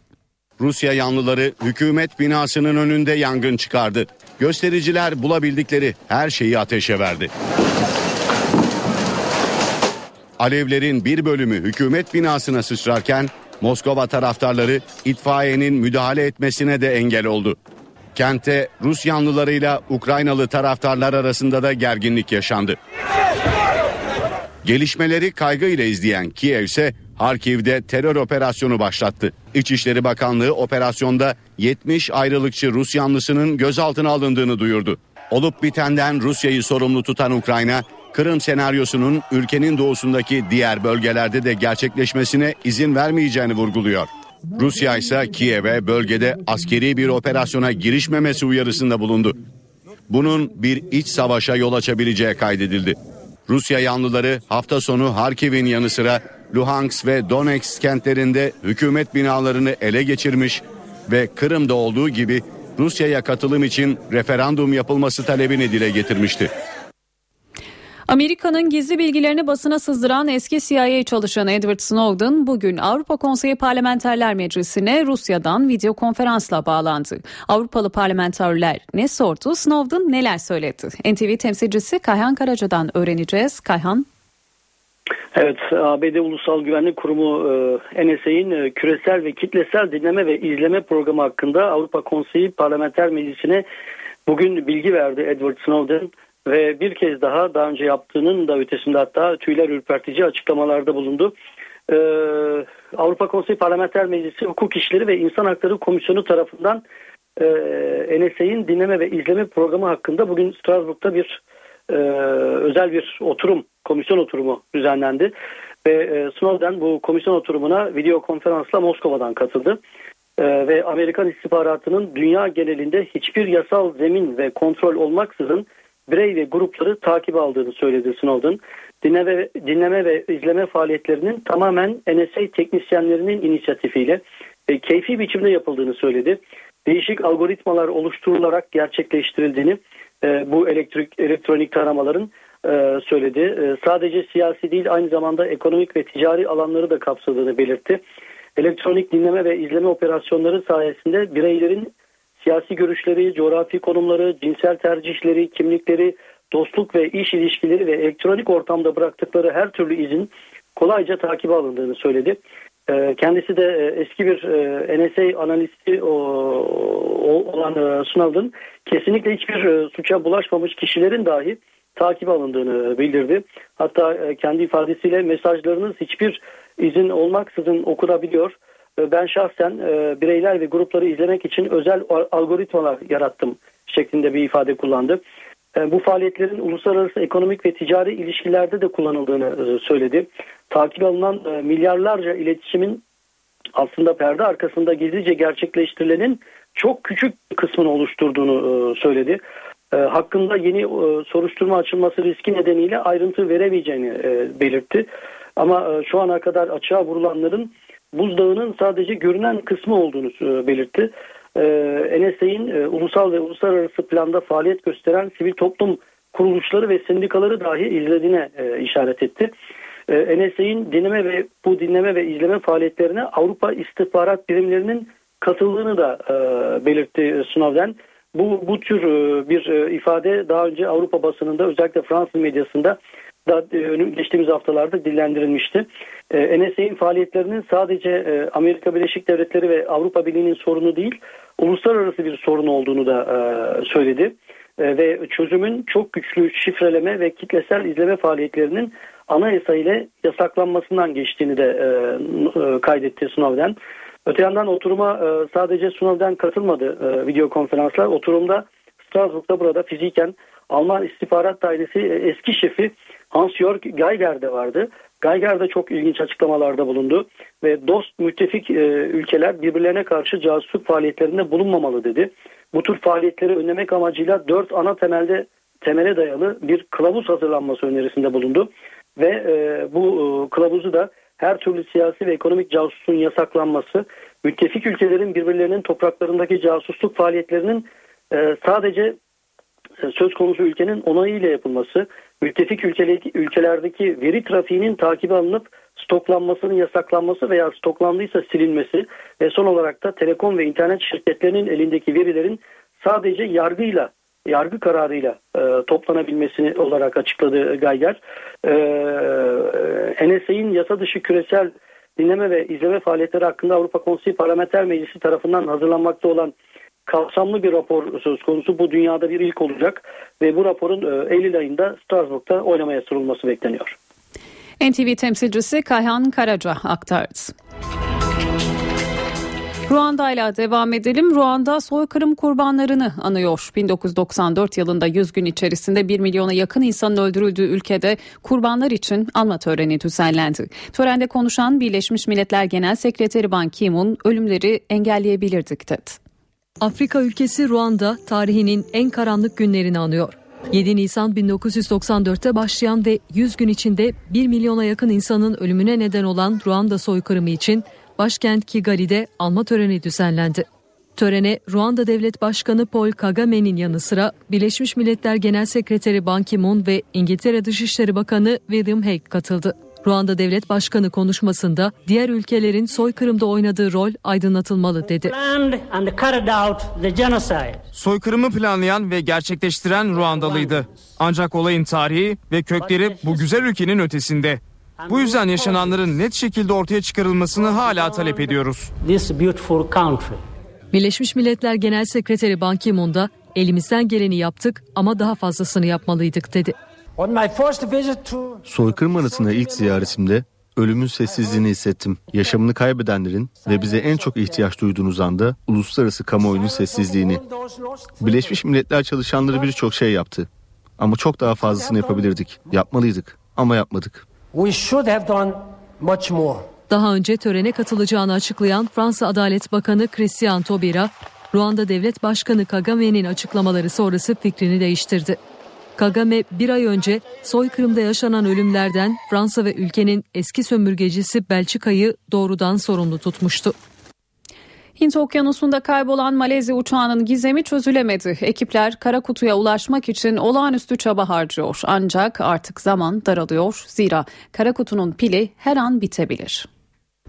Rusya yanlıları hükümet binasının önünde yangın çıkardı. Göstericiler bulabildikleri her şeyi ateşe verdi. Alevlerin bir bölümü hükümet binasına sıçrarken Moskova taraftarları itfaiyenin müdahale etmesine de engel oldu. Kente Rus yanlılarıyla Ukraynalı taraftarlar arasında da gerginlik yaşandı. Gelişmeleri kaygıyla izleyen Kiev ise Harkiv'de terör operasyonu başlattı. İçişleri Bakanlığı operasyonda 70 ayrılıkçı Rus yanlısının gözaltına alındığını duyurdu. Olup bitenden Rusya'yı sorumlu tutan Ukrayna, Kırım senaryosunun ülkenin doğusundaki diğer bölgelerde de gerçekleşmesine izin vermeyeceğini vurguluyor. Rusya ise Kiev'e bölgede askeri bir operasyona girişmemesi uyarısında bulundu. Bunun bir iç savaşa yol açabileceği kaydedildi. Rusya yanlıları hafta sonu Harkiv'in yanı sıra Luhansk ve Donetsk kentlerinde hükümet binalarını ele geçirmiş ve Kırım'da olduğu gibi Rusya'ya katılım için referandum yapılması talebini dile getirmişti. Amerika'nın gizli bilgilerini basına sızdıran eski CIA çalışanı Edward Snowden bugün Avrupa Konseyi Parlamenterler Meclisi'ne Rusya'dan video konferansla bağlandı. Avrupalı parlamenterler ne sordu, Snowden neler söyledi? NTV temsilcisi Kayhan Karaca'dan öğreneceğiz. Kayhan. Evet, ABD Ulusal Güvenlik Kurumu e, NSA'in e, küresel ve kitlesel dinleme ve izleme programı hakkında Avrupa Konseyi Parlamenter Meclisi'ne bugün bilgi verdi Edward Snowden ve bir kez daha daha önce yaptığının da ötesinde hatta tüyler ürpertici açıklamalarda bulundu. Ee, Avrupa Konseyi Parlamenter Meclisi Hukuk İşleri ve İnsan Hakları Komisyonu tarafından e, NSA'in dinleme ve izleme programı hakkında bugün Strasbourg'da bir e, özel bir oturum, komisyon oturumu düzenlendi. Ve e, Snowden bu komisyon oturumuna video konferansla Moskova'dan katıldı. E, ve Amerikan istihbaratının dünya genelinde hiçbir yasal zemin ve kontrol olmaksızın birey ve grupları takip aldığını söyledi Snowden. Dinleme, dinleme ve izleme faaliyetlerinin tamamen NSA teknisyenlerinin inisiyatifiyle e, keyfi biçimde yapıldığını söyledi. Değişik algoritmalar oluşturularak gerçekleştirildiğini e, bu elektrik elektronik taramaların e, söyledi. E, sadece siyasi değil aynı zamanda ekonomik ve ticari alanları da kapsadığını belirtti. Elektronik dinleme ve izleme operasyonları sayesinde bireylerin siyasi görüşleri, coğrafi konumları, cinsel tercihleri, kimlikleri, dostluk ve iş ilişkileri ve elektronik ortamda bıraktıkları her türlü izin kolayca takibe alındığını söyledi. Ee, kendisi de e, eski bir e, NSA analisti olan e, Snowden kesinlikle hiçbir suça bulaşmamış kişilerin dahi takip alındığını bildirdi. Hatta kendi ifadesiyle mesajlarınız hiçbir izin olmaksızın okunabiliyor ben şahsen bireyler ve grupları izlemek için özel algoritmalar yarattım şeklinde bir ifade kullandı. E, bu faaliyetlerin uluslararası ekonomik ve ticari ilişkilerde de kullanıldığını e, söyledi. Takip alınan e, milyarlarca iletişimin aslında perde arkasında gizlice gerçekleştirilenin çok küçük kısmını oluşturduğunu söyledi. Hakkında yeni soruşturma açılması riski nedeniyle ayrıntı veremeyeceğini belirtti. Ama şu ana kadar açığa vurulanların buzdağının sadece görünen kısmı olduğunu belirtti. E, NSA'in e, ulusal ve uluslararası planda faaliyet gösteren sivil toplum kuruluşları ve sendikaları dahi izlediğine e, işaret etti. E, NSA'in dinleme ve bu dinleme ve izleme faaliyetlerine Avrupa istihbarat birimlerinin katıldığını da e, belirtti Snowden. Bu, bu tür e, bir e, ifade daha önce Avrupa basınında özellikle Fransız medyasında da e, geçtiğimiz haftalarda dillendirilmişti. E, NSA'nin faaliyetlerinin sadece e, Amerika Birleşik Devletleri ve Avrupa Birliği'nin sorunu değil, uluslararası bir sorun olduğunu da e, söyledi. E, ve çözümün çok güçlü şifreleme ve kitlesel izleme faaliyetlerinin anayasa ile yasaklanmasından geçtiğini de e, e, kaydetti Snowden. Öte yandan oturuma e, sadece Snowden katılmadı e, video konferanslar. Oturumda Strasbourg'da burada fiziken Alman İstihbarat Dairesi e, eski şefi Hans-Jörg Geiger de vardı. Geiger de çok ilginç açıklamalarda bulundu ve dost müttefik e, ülkeler birbirlerine karşı casusluk faaliyetlerinde bulunmamalı dedi. Bu tür faaliyetleri önlemek amacıyla dört ana temelde temele dayalı bir kılavuz hazırlanması önerisinde bulundu ve e, bu kılavuzu da her türlü siyasi ve ekonomik casusluğun yasaklanması, müttefik ülkelerin birbirlerinin topraklarındaki casusluk faaliyetlerinin sadece söz konusu ülkenin onayıyla yapılması, müttefik ülkelerdeki veri trafiğinin takibi alınıp stoklanmasının yasaklanması veya stoklandıysa silinmesi ve son olarak da telekom ve internet şirketlerinin elindeki verilerin sadece yargıyla yargı kararıyla e, toplanabilmesini olarak açıkladı Gayger. E, NSA'in yasa dışı küresel dinleme ve izleme faaliyetleri hakkında Avrupa Konseyi Parlamenter Meclisi tarafından hazırlanmakta olan kapsamlı bir rapor söz konusu. Bu dünyada bir ilk olacak ve bu raporun e, Eylül ayında Strasbourg'da oylamaya sunulması bekleniyor. NTV temsilcisi Kayhan Karaca aktardı. Ruanda ile devam edelim. Ruanda soykırım kurbanlarını anıyor. 1994 yılında 100 gün içerisinde 1 milyona yakın insanın öldürüldüğü ülkede kurbanlar için anma töreni düzenlendi. Törende konuşan Birleşmiş Milletler Genel Sekreteri Ban Ki-moon ölümleri engelleyebilirdik dedi. Afrika ülkesi Ruanda tarihinin en karanlık günlerini anıyor. 7 Nisan 1994'te başlayan ve 100 gün içinde 1 milyona yakın insanın ölümüne neden olan Ruanda soykırımı için başkent Kigali'de alma töreni düzenlendi. Törene Ruanda Devlet Başkanı Paul Kagame'nin yanı sıra Birleşmiş Milletler Genel Sekreteri Ban Ki-moon ve İngiltere Dışişleri Bakanı William Hague katıldı. Ruanda Devlet Başkanı konuşmasında diğer ülkelerin soykırımda oynadığı rol aydınlatılmalı dedi. Soykırımı planlayan ve gerçekleştiren Ruandalıydı. Ancak olayın tarihi ve kökleri bu güzel ülkenin ötesinde. Bu yüzden yaşananların net şekilde ortaya çıkarılmasını hala talep ediyoruz. Birleşmiş Milletler Genel Sekreteri Ban Ki-moon da elimizden geleni yaptık ama daha fazlasını yapmalıydık dedi. Soykırım anıtına ilk ziyaretimde ölümün sessizliğini hissettim. Yaşamını kaybedenlerin ve bize en çok ihtiyaç duyduğunuz anda uluslararası kamuoyunun sessizliğini. Birleşmiş Milletler çalışanları birçok şey yaptı. Ama çok daha fazlasını yapabilirdik. Yapmalıydık ama yapmadık. Daha önce törene katılacağını açıklayan Fransa Adalet Bakanı Christian Taubira, Ruanda Devlet Başkanı Kagame'nin açıklamaları sonrası fikrini değiştirdi. Kagame bir ay önce soykırımda yaşanan ölümlerden Fransa ve ülkenin eski sömürgecisi Belçika'yı doğrudan sorumlu tutmuştu. Hint Okyanusu'nda kaybolan Malezya uçağının gizemi çözülemedi. Ekipler kara kutuya ulaşmak için olağanüstü çaba harcıyor. Ancak artık zaman daralıyor. Zira kara kutunun pili her an bitebilir.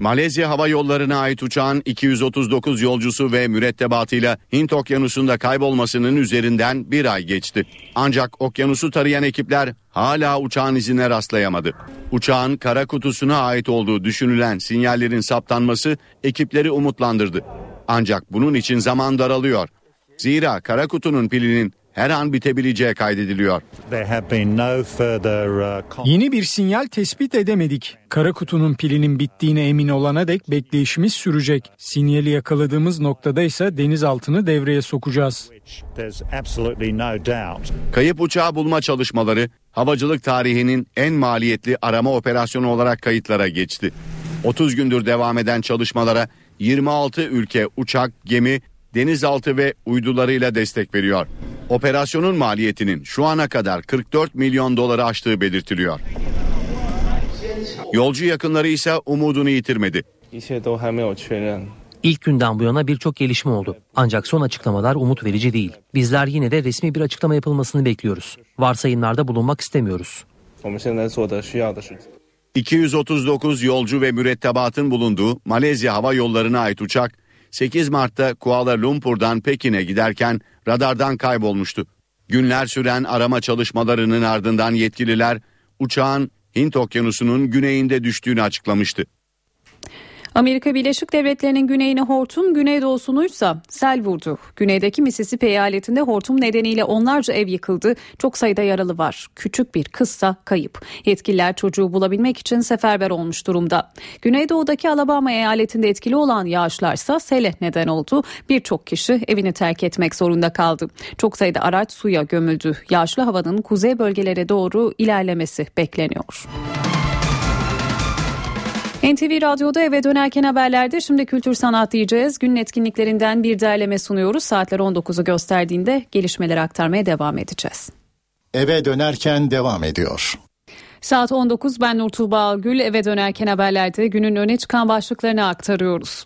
Malezya Hava Yolları'na ait uçağın 239 yolcusu ve mürettebatıyla Hint Okyanusu'nda kaybolmasının üzerinden bir ay geçti. Ancak okyanusu tarayan ekipler hala uçağın izine rastlayamadı. Uçağın kara kutusuna ait olduğu düşünülen sinyallerin saptanması ekipleri umutlandırdı. Ancak bunun için zaman daralıyor. Zira kara kutunun pilinin her an bitebileceği kaydediliyor. Uh, Yeni bir sinyal tespit edemedik. Kara kutunun pilinin bittiğine emin olana dek bekleyişimiz sürecek. Sinyali yakaladığımız noktada ise denizaltını devreye sokacağız. Kayıp uçağı bulma çalışmaları havacılık tarihinin en maliyetli arama operasyonu olarak kayıtlara geçti. 30 gündür devam eden çalışmalara 26 ülke uçak, gemi, denizaltı ve uydularıyla destek veriyor. Operasyonun maliyetinin şu ana kadar 44 milyon doları aştığı belirtiliyor. Yolcu yakınları ise umudunu yitirmedi. İlk günden bu yana birçok gelişme oldu. Ancak son açıklamalar umut verici değil. Bizler yine de resmi bir açıklama yapılmasını bekliyoruz. Varsayımlarda bulunmak istemiyoruz. 239 yolcu ve mürettebatın bulunduğu Malezya Hava Yolları'na ait uçak 8 Mart'ta Kuala Lumpur'dan Pekin'e giderken radardan kaybolmuştu. Günler süren arama çalışmalarının ardından yetkililer uçağın Hint Okyanusu'nun güneyinde düştüğünü açıklamıştı. Amerika Birleşik Devletleri'nin güneyine hortum, güneydoğusunuysa sel vurdu. Güneydeki Mississippi eyaletinde hortum nedeniyle onlarca ev yıkıldı. Çok sayıda yaralı var. Küçük bir kızsa kayıp. Yetkililer çocuğu bulabilmek için seferber olmuş durumda. Güneydoğudaki Alabama eyaletinde etkili olan yağışlarsa sele neden oldu. Birçok kişi evini terk etmek zorunda kaldı. Çok sayıda araç suya gömüldü. Yağışlı havanın kuzey bölgelere doğru ilerlemesi bekleniyor. NTV Radyo'da eve dönerken haberlerde şimdi kültür sanat diyeceğiz. Günün etkinliklerinden bir derleme sunuyoruz. Saatler 19'u gösterdiğinde gelişmeleri aktarmaya devam edeceğiz. Eve dönerken devam ediyor. Saat 19 ben Nur Tuğba Gül eve dönerken haberlerde günün öne çıkan başlıklarını aktarıyoruz.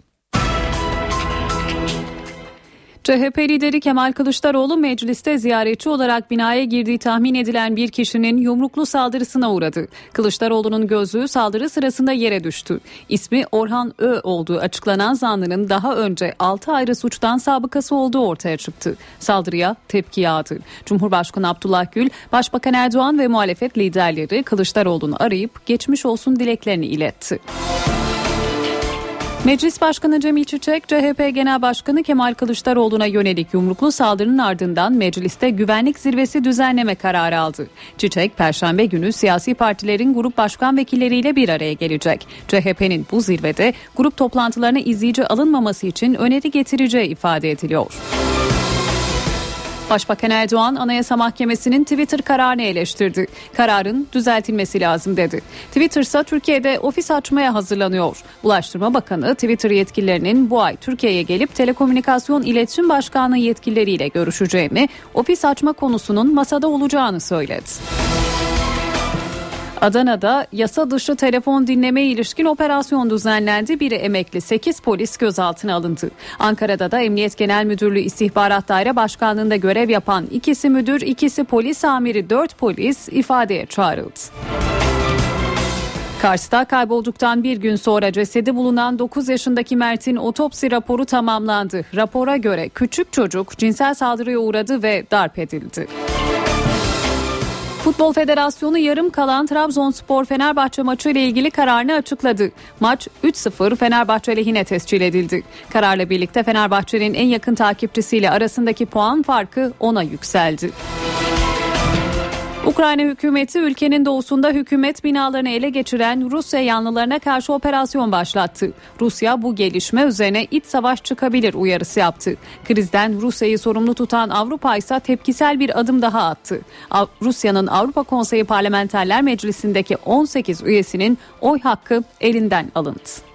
CHP lideri Kemal Kılıçdaroğlu mecliste ziyaretçi olarak binaya girdiği tahmin edilen bir kişinin yumruklu saldırısına uğradı. Kılıçdaroğlu'nun gözlüğü saldırı sırasında yere düştü. İsmi Orhan Ö olduğu açıklanan zanlının daha önce 6 ayrı suçtan sabıkası olduğu ortaya çıktı. Saldırıya tepki yağdı. Cumhurbaşkanı Abdullah Gül, Başbakan Erdoğan ve muhalefet liderleri Kılıçdaroğlu'nu arayıp geçmiş olsun dileklerini iletti. Meclis Başkanı Cemil Çiçek, CHP Genel Başkanı Kemal Kılıçdaroğlu'na yönelik yumruklu saldırının ardından mecliste güvenlik zirvesi düzenleme kararı aldı. Çiçek, Perşembe günü siyasi partilerin grup başkan vekilleriyle bir araya gelecek. CHP'nin bu zirvede grup toplantılarına izleyici alınmaması için öneri getireceği ifade ediliyor. Başbakan Erdoğan Anayasa Mahkemesi'nin Twitter kararını eleştirdi. Kararın düzeltilmesi lazım dedi. Twitter ise Türkiye'de ofis açmaya hazırlanıyor. Ulaştırma Bakanı Twitter yetkililerinin bu ay Türkiye'ye gelip Telekomünikasyon İletişim Başkanlığı yetkilileriyle görüşeceğini, ofis açma konusunun masada olacağını söyledi. Adana'da yasa dışı telefon dinleme ilişkin operasyon düzenlendi. Biri emekli 8 polis gözaltına alındı. Ankara'da da Emniyet Genel Müdürlüğü İstihbarat Daire Başkanlığı'nda görev yapan ikisi müdür, ikisi polis amiri 4 polis ifadeye çağrıldı. Kars'ta kaybolduktan bir gün sonra cesedi bulunan 9 yaşındaki Mert'in otopsi raporu tamamlandı. Rapora göre küçük çocuk cinsel saldırıya uğradı ve darp edildi. Futbol Federasyonu yarım kalan Trabzonspor Fenerbahçe maçı ile ilgili kararını açıkladı. Maç 3-0 Fenerbahçe lehine tescil edildi. Kararla birlikte Fenerbahçe'nin en yakın takipçisiyle arasındaki puan farkı 10'a yükseldi. Ukrayna hükümeti ülkenin doğusunda hükümet binalarını ele geçiren Rusya yanlılarına karşı operasyon başlattı. Rusya bu gelişme üzerine iç savaş çıkabilir uyarısı yaptı. Krizden Rusya'yı sorumlu tutan Avrupa ise tepkisel bir adım daha attı. Rusya'nın Avrupa Konseyi Parlamenterler Meclisi'ndeki 18 üyesinin oy hakkı elinden alındı.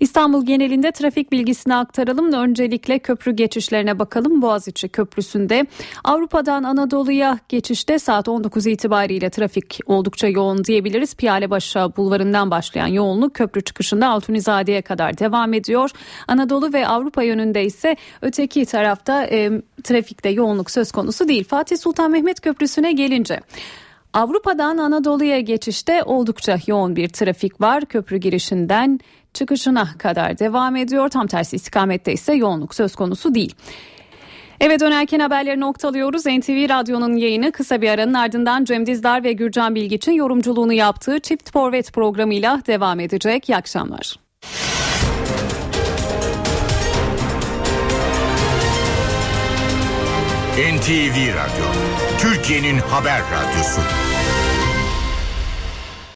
İstanbul genelinde trafik bilgisini aktaralım. Öncelikle köprü geçişlerine bakalım. Boğaziçi Köprüsü'nde Avrupa'dan Anadolu'ya geçişte saat 19 itibariyle trafik oldukça yoğun diyebiliriz. Piyalebaşı bulvarından başlayan yoğunluk köprü çıkışında Altunizade'ye kadar devam ediyor. Anadolu ve Avrupa yönünde ise öteki tarafta e, trafikte yoğunluk söz konusu değil. Fatih Sultan Mehmet Köprüsü'ne gelince Avrupa'dan Anadolu'ya geçişte oldukça yoğun bir trafik var. Köprü girişinden çıkışına kadar devam ediyor. Tam tersi istikamette ise yoğunluk söz konusu değil. Eve dönerken haberleri noktalıyoruz. NTV Radyo'nun yayını kısa bir aranın ardından Cem Dizdar ve Gürcan Bilgiç'in yorumculuğunu yaptığı Çift Forvet programıyla devam edecek. İyi akşamlar. NTV Radyo, Türkiye'nin haber radyosu.